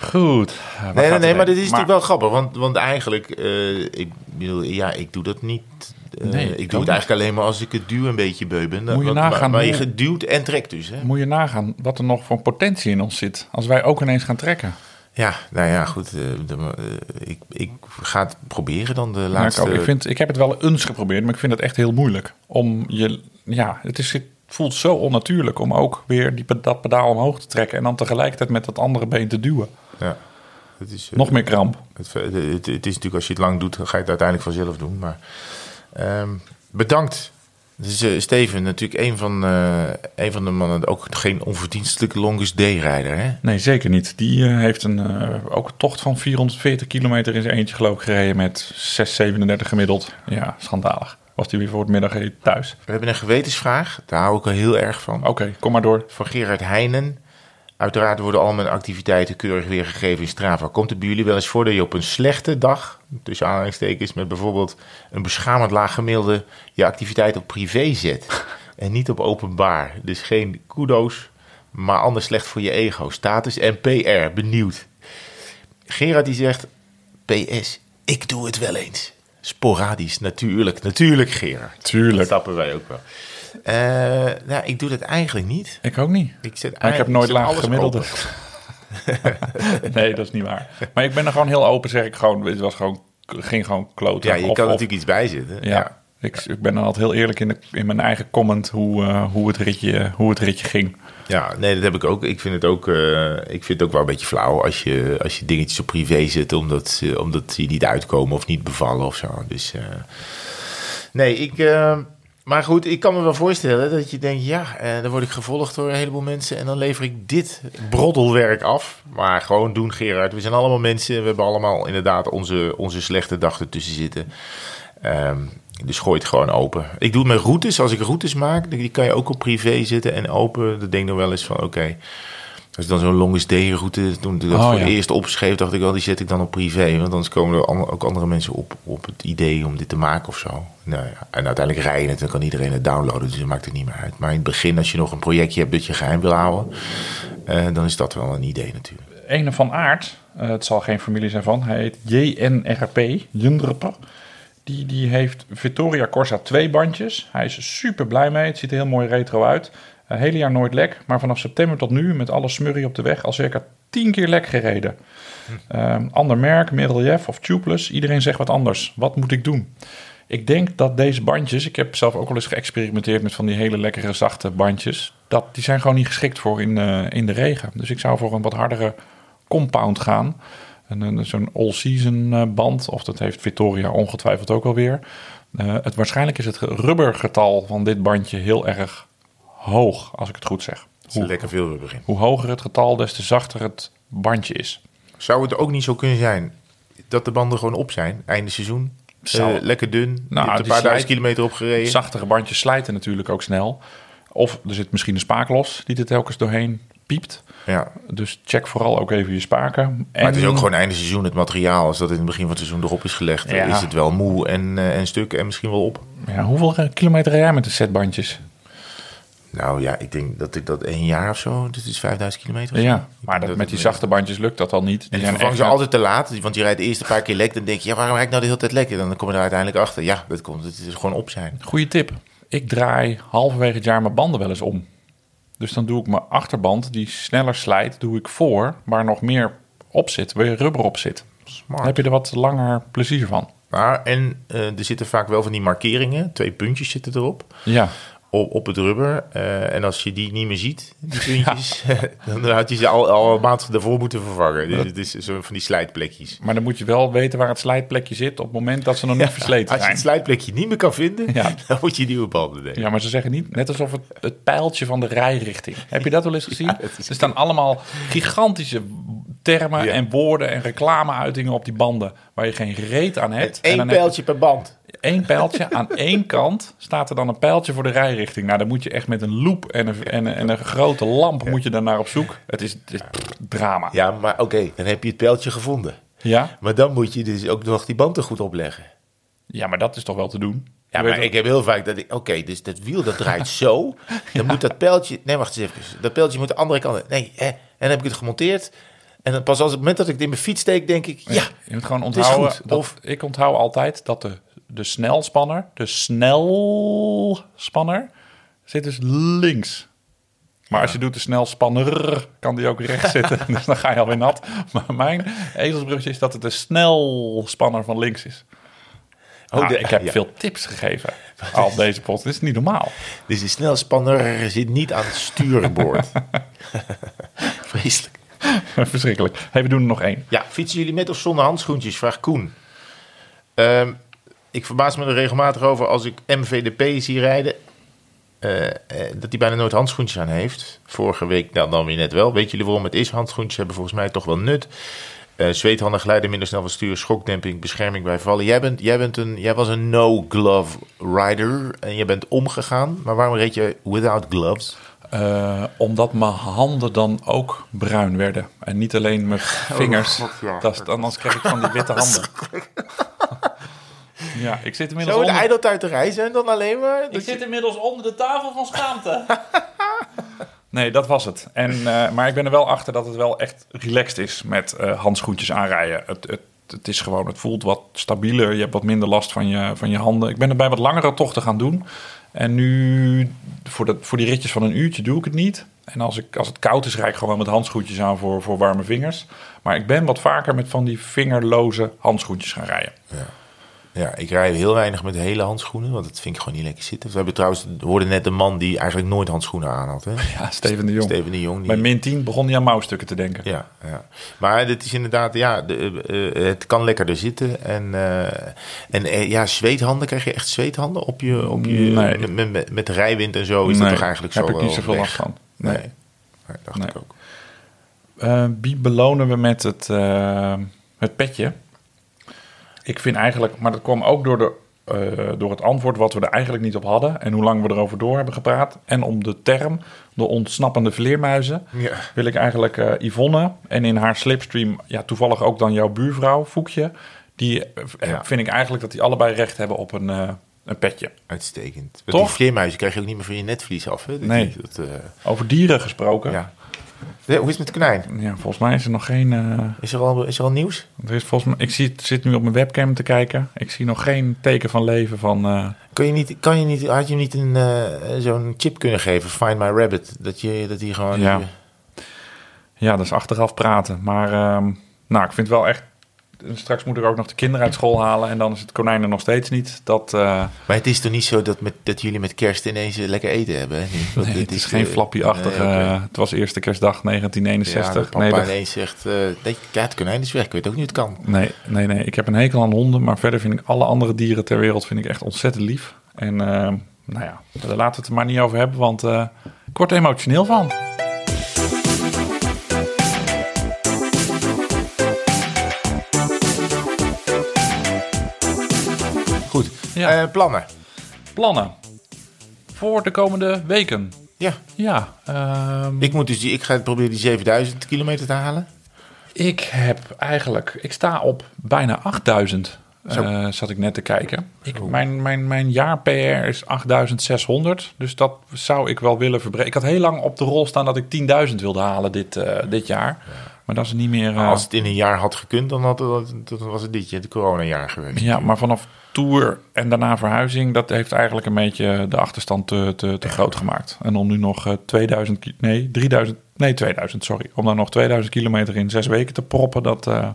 Goed. Nee, nee, nee, maar dit is natuurlijk wel grappig. Want, want eigenlijk, eh, ik bedoel, ja, ik doe dat niet. eh, Nee, ik doe het eigenlijk alleen maar als ik het duw een beetje beu ben. Moet je Want- nagaan maar, maar je geduwd en trekt dus. Hè? Moet je nagaan wat er nog voor potentie in ons zit. Als wij ook ineens gaan trekken. Ja, nou ja, goed. eh, de- ik, ik ga het proberen dan de laatste... ik, vind, ik heb het wel eens geprobeerd, maar ik vind het echt heel moeilijk. Om je, ja, het, is, voelt zo onnatuurlijk om ook weer die, dat pedaal omhoog te trekken. En dan tegelijkertijd met dat andere been te duwen. ja, het is, eh, Nog meer kramp. Het, het, het is natuurlijk als je het lang doet, dan ga je het uiteindelijk vanzelf doen. Maar ehm, bedankt Dus Steven, natuurlijk een van, eh, een van de mannen, ook geen onverdienstelijke longest day rijder, hè? Nee, zeker niet. Die heeft een, ook een tocht van 440 kilometer in zijn eentje geloof ik gereden met 6,37 gemiddeld. Ja, schandalig. Was die weer voor het middageten thuis. We hebben een gewetensvraag, daar hou ik wel heel erg van. Oké, kom maar door. Van Gerard Heijnen. Uiteraard worden al mijn activiteiten keurig weergegeven in Strava. Komt het bij jullie wel eens voor dat je op een slechte dag, tussen aanhalingstekens, met bijvoorbeeld een beschamend laag gemiddelde, je activiteit op privé zet en niet op openbaar? Dus geen kudo's, maar anders slecht voor je ego. Status en PR, benieuwd. Gerard die zegt, PS, ik doe het wel eens. Sporadisch, natuurlijk. Natuurlijk, Gerard. Dat Tuurlijk. stappen wij ook wel. Eh, nou, ik doe dat eigenlijk niet. Ik ook niet. Ik zet Maar ik heb nooit laag gemiddelde. nee, dat is niet waar. Maar ik ben er gewoon heel open, zeg ik gewoon. Het was gewoon, ging gewoon kloten. Ja, je Of- kan of- natuurlijk iets bijzetten. Ja. Ja. Ik, ben dan altijd heel eerlijk in, de, in mijn eigen comment hoe, eh, hoe, het ritje, hoe het ritje ging. ja, nee, dat heb ik ook. Ik vind het ook, eh, ik vind het ook wel een beetje flauw als je, als je dingetjes op privé zet omdat, ze- omdat die niet uitkomen of niet bevallen of zo. Dus nee, ik. maar goed, ik kan me wel voorstellen dat je denkt, ja, dan word ik gevolgd door een heleboel mensen en dan lever ik dit broddelwerk af. Maar gewoon doen, Gerard. We zijn allemaal mensen, we hebben allemaal inderdaad onze, onze slechte dag ertussen zitten. Ehm, dus gooi het gewoon open. Ik doe het met routes. Als ik routes maak, die kan je ook op privé zitten en open. Dan denk ik nog wel eens van, oké. Als ik dan zo'n longest day route, toen ik dat Oh, voor ja. het eerst opschreef, dacht ik wel, die zet ik dan op privé. Want anders komen er ook andere mensen op, op het idee om dit te maken of zo. Nou ja, en uiteindelijk rijden het, dan kan iedereen het downloaden, dus dat maakt het niet meer uit. Maar in het begin, als je nog een projectje hebt dat je geheim wil houden, eh, dan is dat wel een idee natuurlijk. Ene van Aert, eh, het zal geen familie zijn van, hij heet JNRP, Jundrp. Die, die heeft Vittoria Corsa twee bandjes. Hij is super blij mee. Het ziet er heel mooi retro uit. Een hele jaar nooit lek, maar vanaf september tot nu met alle smurrie op de weg al circa 10 keer lek gereden. Ehm, ander merk, Medrelief of Tubeless, iedereen zegt wat anders. Wat moet ik doen? Ik denk dat deze bandjes, ik heb zelf ook wel eens geëxperimenteerd met van die hele lekkere zachte bandjes, dat die zijn gewoon niet geschikt voor in, eh, in de regen. Dus ik zou voor een wat hardere compound gaan. Een, een, Zo'n all-season eh, band, of dat heeft Victoria ongetwijfeld ook alweer. Eh het, waarschijnlijk is het rubbergetal van dit bandje heel erg hoog, als ik het goed zeg. Hoe, lekker veel rubber in. hoe hoger het getal, des te zachter het bandje is. Zou het ook niet zo kunnen zijn dat de banden gewoon op zijn, einde seizoen? Zou- Eh, lekker dun, Nou, een paar slijt- duizend kilometer opgereden. Zachtere bandjes slijten natuurlijk ook snel. Of er zit misschien een spaak los die er telkens doorheen piept. Ja. Dus check vooral ook even je spaken. Maar het is ook gewoon einde seizoen het materiaal. Als dat in het begin van het seizoen erop is gelegd, Ja. is het wel moe en, eh, en stuk en misschien wel op. Ja, hoeveel eh, kilometer rij jij met de setbandjes? Nou ja, ik denk dat ik dat één jaar of zo, dat is 5000 kilometer. of zo. Ja, maar dat, met die het- zachte bandjes lukt dat al niet. Die En die vervangen ze altijd te laat, want je rijdt de eerste paar keer lek. Dan denk je, ja, waarom rijd ik nou de hele tijd lekker? Dan kom je er uiteindelijk achter. Ja, dat komt, het is gewoon op zijn. Goeie tip. Ik draai halverwege het jaar mijn banden wel eens om. Dus dan doe ik mijn achterband, die sneller slijt, doe ik voor, waar nog meer op zit, waar rubber op zit. Dan heb je er wat langer plezier van. Maar, en eh, er zitten vaak wel van die markeringen, twee puntjes zitten erop. Ja, op, op het rubber. Eh, en als je die niet meer ziet, die puntjes, dan had je ze al, al een maand daarvoor moeten vervangen. Dus het is zo van die slijtplekjes. maar dan moet je wel weten waar het slijtplekje zit op het moment dat ze nog niet versleten Als je zijn. het slijtplekje niet meer kan vinden, Ja. dan moet je nieuwe banden nemen. Ja, maar ze zeggen niet, net alsof het, het pijltje van de rijrichting. Heb je dat wel eens gezien? er staan allemaal gigantische termen Ja. en woorden en reclameuitingen op die banden waar je geen reet aan hebt. en Eén pijltje per band. één pijltje aan één kant staat er dan een pijltje voor de rijrichting. Nou, dan moet je echt met een loop en een, en een, en een grote lamp moet je daar naar op zoek. Het is, het is pff, drama. Ja, maar oké, dan heb je het pijltje gevonden. Ja? Maar dan moet je dus ook nog die banden goed opleggen. ja, maar dat is toch wel te doen? Ja, maar ik heb heel vaak dat ik... Oké, dus dat wiel dat draait zo. Dan moet dat pijltje... Nee, wacht eens even. Dat pijltje moet de andere kant... Nee, hè, en dan heb ik het gemonteerd. En dan pas als het moment dat ik het in mijn fiets steek, denk ik... Ja, Je moet gewoon is onthouden. goed. Dat, Of- ik onthoud altijd dat de, de snelspanner, de snelspanner, zit dus links. Maar als je doet de snelspanner, kan die ook rechts zitten. Dus dan ga je alweer nat. Maar mijn ezelsbrugje is dat het de snelspanner van links is. Oh, Nou, de- ik heb ja. veel tips gegeven al deze post. Dit is niet normaal. Dus de snelspanner zit niet aan het stuurboord. Vreselijk. Verschrikkelijk. We doen er nog één. Ja, fietsen jullie met of zonder handschoentjes? Vraagt Koen. Ehm, ik verbaas me er regelmatig over als ik MVDP zie rijden. eh, eh, dat hij bijna nooit handschoentjes aan heeft. Vorige week nou, dan weer net wel. Weet jullie waarom het is? Handschoentjes hebben volgens mij toch wel nut. Eh zweethanden glijden minder snel van stuur, schokdemping, bescherming bij vallen. Jij, bent, jij, bent een, jij was een no-glove rider en je bent omgegaan. Maar waarom reed je without gloves? Eh, omdat mijn handen dan ook bruin werden. En niet alleen mijn vingers. God, ja. dat is, anders krijg ik van die witte handen. ja, ik zit inmiddels Zo de onder... ijdeltuiterij zijn dan alleen maar? Ik zit inmiddels onder de tafel van schaamte. nee, dat was het. En, eh, maar ik ben er wel achter dat het wel echt relaxed is met eh, handschoentjes aanrijden. Het, het, het is gewoon, het voelt wat stabieler. Je hebt wat minder last van je, van je handen. Ik ben erbij wat langere tochten gaan doen. En nu, voor, de, voor die ritjes van een uurtje doe ik het niet. En als, ik, als het koud is, rijd ik gewoon met handschoentjes aan voor, voor warme vingers. Maar ik ben wat vaker met van die vingerloze handschoentjes gaan rijden. Ja, ik rij heel weinig met hele handschoenen, want dat vind ik gewoon niet lekker zitten. We hebben trouwens, we hoorden net een man die eigenlijk nooit handschoenen aan had. Hè? Ja, Steven de Jong. Steven de Jong. Die, Bij min 10 begon hij aan mouwstukken te denken. Ja, ja. Maar dit is inderdaad, ja, de, eh, het kan lekkerder zitten. En, eh, en eh, ja, zweethanden, krijg je echt zweethanden op je, op je Nee. met, met, met de rijwind en zo is dat Nee, toch eigenlijk heb zo ik niet zoveel last van. Nee. Nee, Nee, dacht ik ook. Eh, wie belonen we met het, eh, het petje? Ik vind eigenlijk, maar dat kwam ook door, de, eh, door het antwoord wat we er eigenlijk niet op hadden. En hoe lang we erover door hebben gepraat. En om de term, de ontsnappende vleermuizen, Ja. wil ik eigenlijk eh, Yvonne. En in haar slipstream, ja, toevallig ook dan jouw buurvrouw, Foekje. Die eh, Ja. vind ik eigenlijk dat die allebei recht hebben op een, een petje. Uitstekend. Toch? Toch? Die vleermuizen krijg je ook niet meer van je netvlies af. Hè? Dat- Nee. Dat, Over dieren gesproken. ja. Hoe is het met de konijn? Ja, volgens mij is er nog geen. eh, Is er al, is er al nieuws? er is volgens mij, ik zie, zit nu op mijn webcam te kijken. Ik zie nog geen teken van leven van. eh, Kan je niet, kan je niet, had je niet een, eh, zo'n chip kunnen geven, Find My Rabbit? Dat je dat die gewoon... Ja. ja, dat is achteraf praten. Maar ehm, nou, ik vind het wel echt. Straks moet ik ook nog de kinderen uit school halen. En dan is het konijn er nog steeds niet. Dat, eh, Maar het is toch niet zo dat, met, dat jullie met kerst ineens lekker eten hebben? Hè? niet? Want nee, dit het is geen eh, flappy-achtige. nee. Het was eerste kerstdag Ja, 1961. dat papa nee, dat- ineens zegt, eh, nee, ja, het konijn is weg, ik weet ook niet hoe het kan. nee, nee, nee. Ik heb een hekel aan honden. Maar verder vind ik alle andere dieren ter wereld vind ik echt ontzettend lief. En nou ja, daar laten we het er maar niet over hebben. Want ik word er emotioneel van. Ja. Eh, plannen. Plannen voor de komende weken. Ja, Ja, ehm, ik, moet dus die, ik ga proberen die 7000 kilometer te halen. ik heb eigenlijk, ik sta op bijna 8000. Zo. eh, zat ik net te kijken. Ik, mijn, mijn, mijn jaar PR is 8600. Dus dat zou ik wel willen verbreken. Ik had heel lang op de rol staan dat ik 10.000 wilde halen dit, eh, dit jaar. Maar dat is niet meer. eh, Als het in een jaar had gekund, dan, had het, dan was het dit jaar, het coronajaar geweest. ja, maar vanaf tour en daarna verhuizing, dat heeft eigenlijk een beetje de achterstand te, te, te groot gemaakt. En om nu nog eh, 2000, ki- nee, 3000, nee, 2000, sorry. Om dan nog 2000 kilometer in zes weken te proppen, dat eh,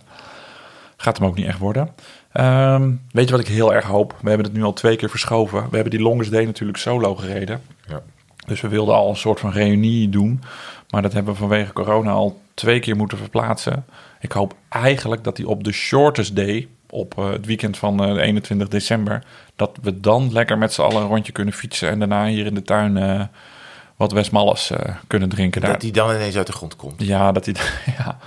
gaat hem ook niet echt worden. Ehm, weet je wat ik heel erg hoop? We hebben het nu al twee keer verschoven. We hebben die Longest Day natuurlijk solo gereden. Ja. Dus we wilden al een soort van reunie doen. Maar dat hebben we vanwege corona al twee keer moeten verplaatsen. Ik hoop eigenlijk dat die op de shortest day, op eh, het weekend van eh, de 21 december, dat we dan lekker met z'n allen een rondje kunnen fietsen. En daarna hier in de tuin eh, wat Westmalles eh kunnen drinken. Daar. Dat die dan ineens uit de grond komt. Ja, dat hij, ja,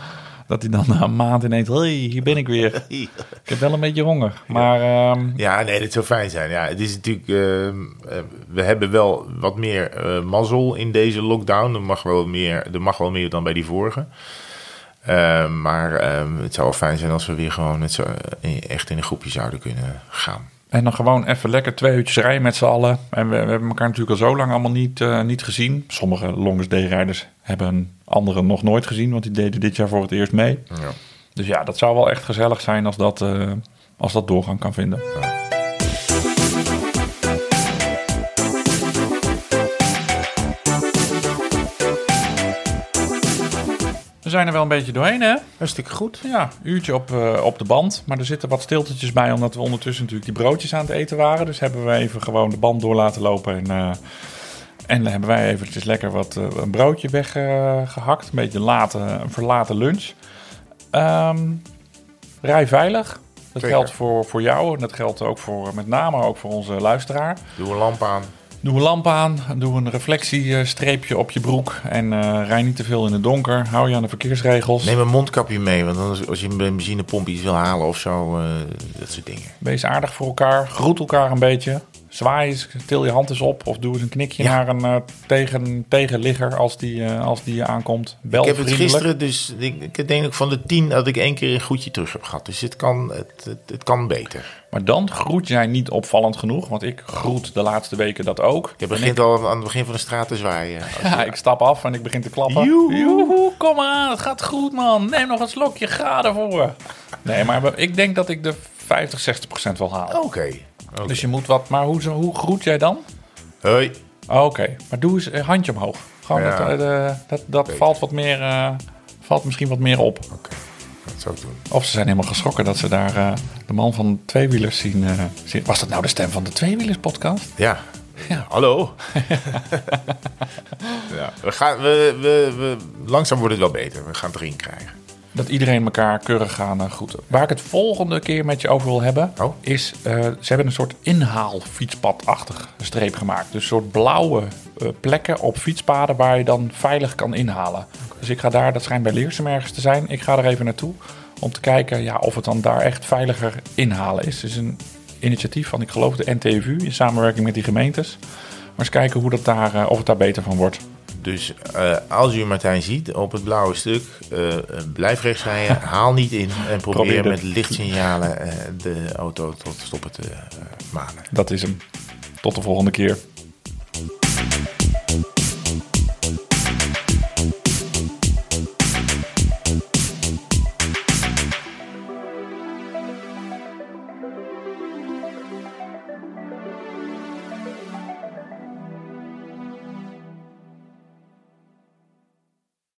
dat hij dan na een maand ineens, hey, hier ben ik weer. Ik heb wel een beetje honger. Maar ehm, Ja, nee, dat zou fijn zijn. Ja, het is natuurlijk, ehm, eh, we hebben wel wat meer eh, mazzel in deze lockdown. Er mag wel meer, er mag wel meer dan bij die vorige. Ehm, maar het zou wel fijn zijn als we weer gewoon met eh, echt in een groepje zouden kunnen gaan. En dan gewoon even lekker twee uurtjes rijden met z'n allen. En we, we hebben elkaar natuurlijk al zo lang allemaal niet, niet gezien. Sommige longest day rijders hebben anderen nog nooit gezien, want die deden dit jaar voor het eerst mee. Ja. Dus ja, dat zou wel echt gezellig zijn als dat, eh, als dat doorgang kan vinden. We zijn er wel een beetje doorheen, hè? Hartstikke goed. Ja, uurtje op, eh, op de band. Maar er zitten wat stiltetjes bij, omdat we ondertussen natuurlijk die broodjes aan het eten waren. Dus hebben we even gewoon de band door laten lopen. En, eh, en dan hebben wij eventjes lekker wat, eh, een broodje weggehakt. een beetje late, een verlaten lunch. Ehm, rij veilig. Dat Zeker. geldt voor, voor jou en dat geldt ook voor met name ook voor onze luisteraar. Doe een lamp aan. Doe een lamp aan, doe een reflectiestreepje op je broek en eh rij niet te veel in het donker. Hou je aan de verkeersregels. Neem een mondkapje mee, want anders, als je een benzinepomp iets wil halen of zo, eh, dat soort dingen. Wees aardig voor elkaar, groet elkaar een beetje. Zwaai eens, til je hand eens op of doe eens een knikje Ja. naar een eh, tegen, tegenligger als die, eh, als die je aankomt. Bel ik heb het gisteren, dus ik, ik denk ook van de tien dat ik één keer een goedje terug heb gehad. Dus het kan, het, het, het kan beter. Maar dan groet jij niet opvallend genoeg, want ik groet de laatste weken dat ook. Je begint al aan het begin van de straat te zwaaien. Ja, ik stap af en ik begin te klappen. Joehoe. Joehoe, kom maar aan, het gaat goed man. Neem nog een slokje, ga ervoor. Nee, maar ik denk dat ik de 50, 60 procent wil halen. Oké. Dus je moet wat, maar hoe, hoe groet jij dan? Hoi. Oké, maar doe eens een handje omhoog. Gewoon Ja. dat, eh, de- dat, dat valt wat meer, eh, valt misschien wat meer op. Oké, dat zou ik doen. Of ze zijn helemaal geschrokken dat ze daar eh, de man van tweewielers zien, zien. Was dat nou de stem van de tweewielers podcast? Ja. Ja. Hallo. ja, we gaan, we, we, we, langzaam wordt het wel beter. We gaan het erin krijgen. Dat iedereen elkaar keurig gaan eh, groeten. Waar ik het volgende keer met je over wil hebben, Oh. is eh, ze hebben een soort inhaalfietspadachtig streep gemaakt. Dus een soort blauwe eh, plekken op fietspaden waar je dan veilig kan inhalen. Dus ik ga daar, dat schijnt bij Leersum ergens te zijn, ik ga er even naartoe om te kijken ja, of het dan daar echt veiliger inhalen is. Het is een initiatief van, ik geloof, de NTVU in samenwerking met die gemeentes. Maar eens kijken hoe dat daar, of het daar beter van wordt. Dus eh, als u Martijn ziet op het blauwe stuk, eh, eh, blijf rechts rijden, haal niet in en probeer, met lichtsignalen de auto tot stoppen te manen. Dat is hem. Tot de volgende keer.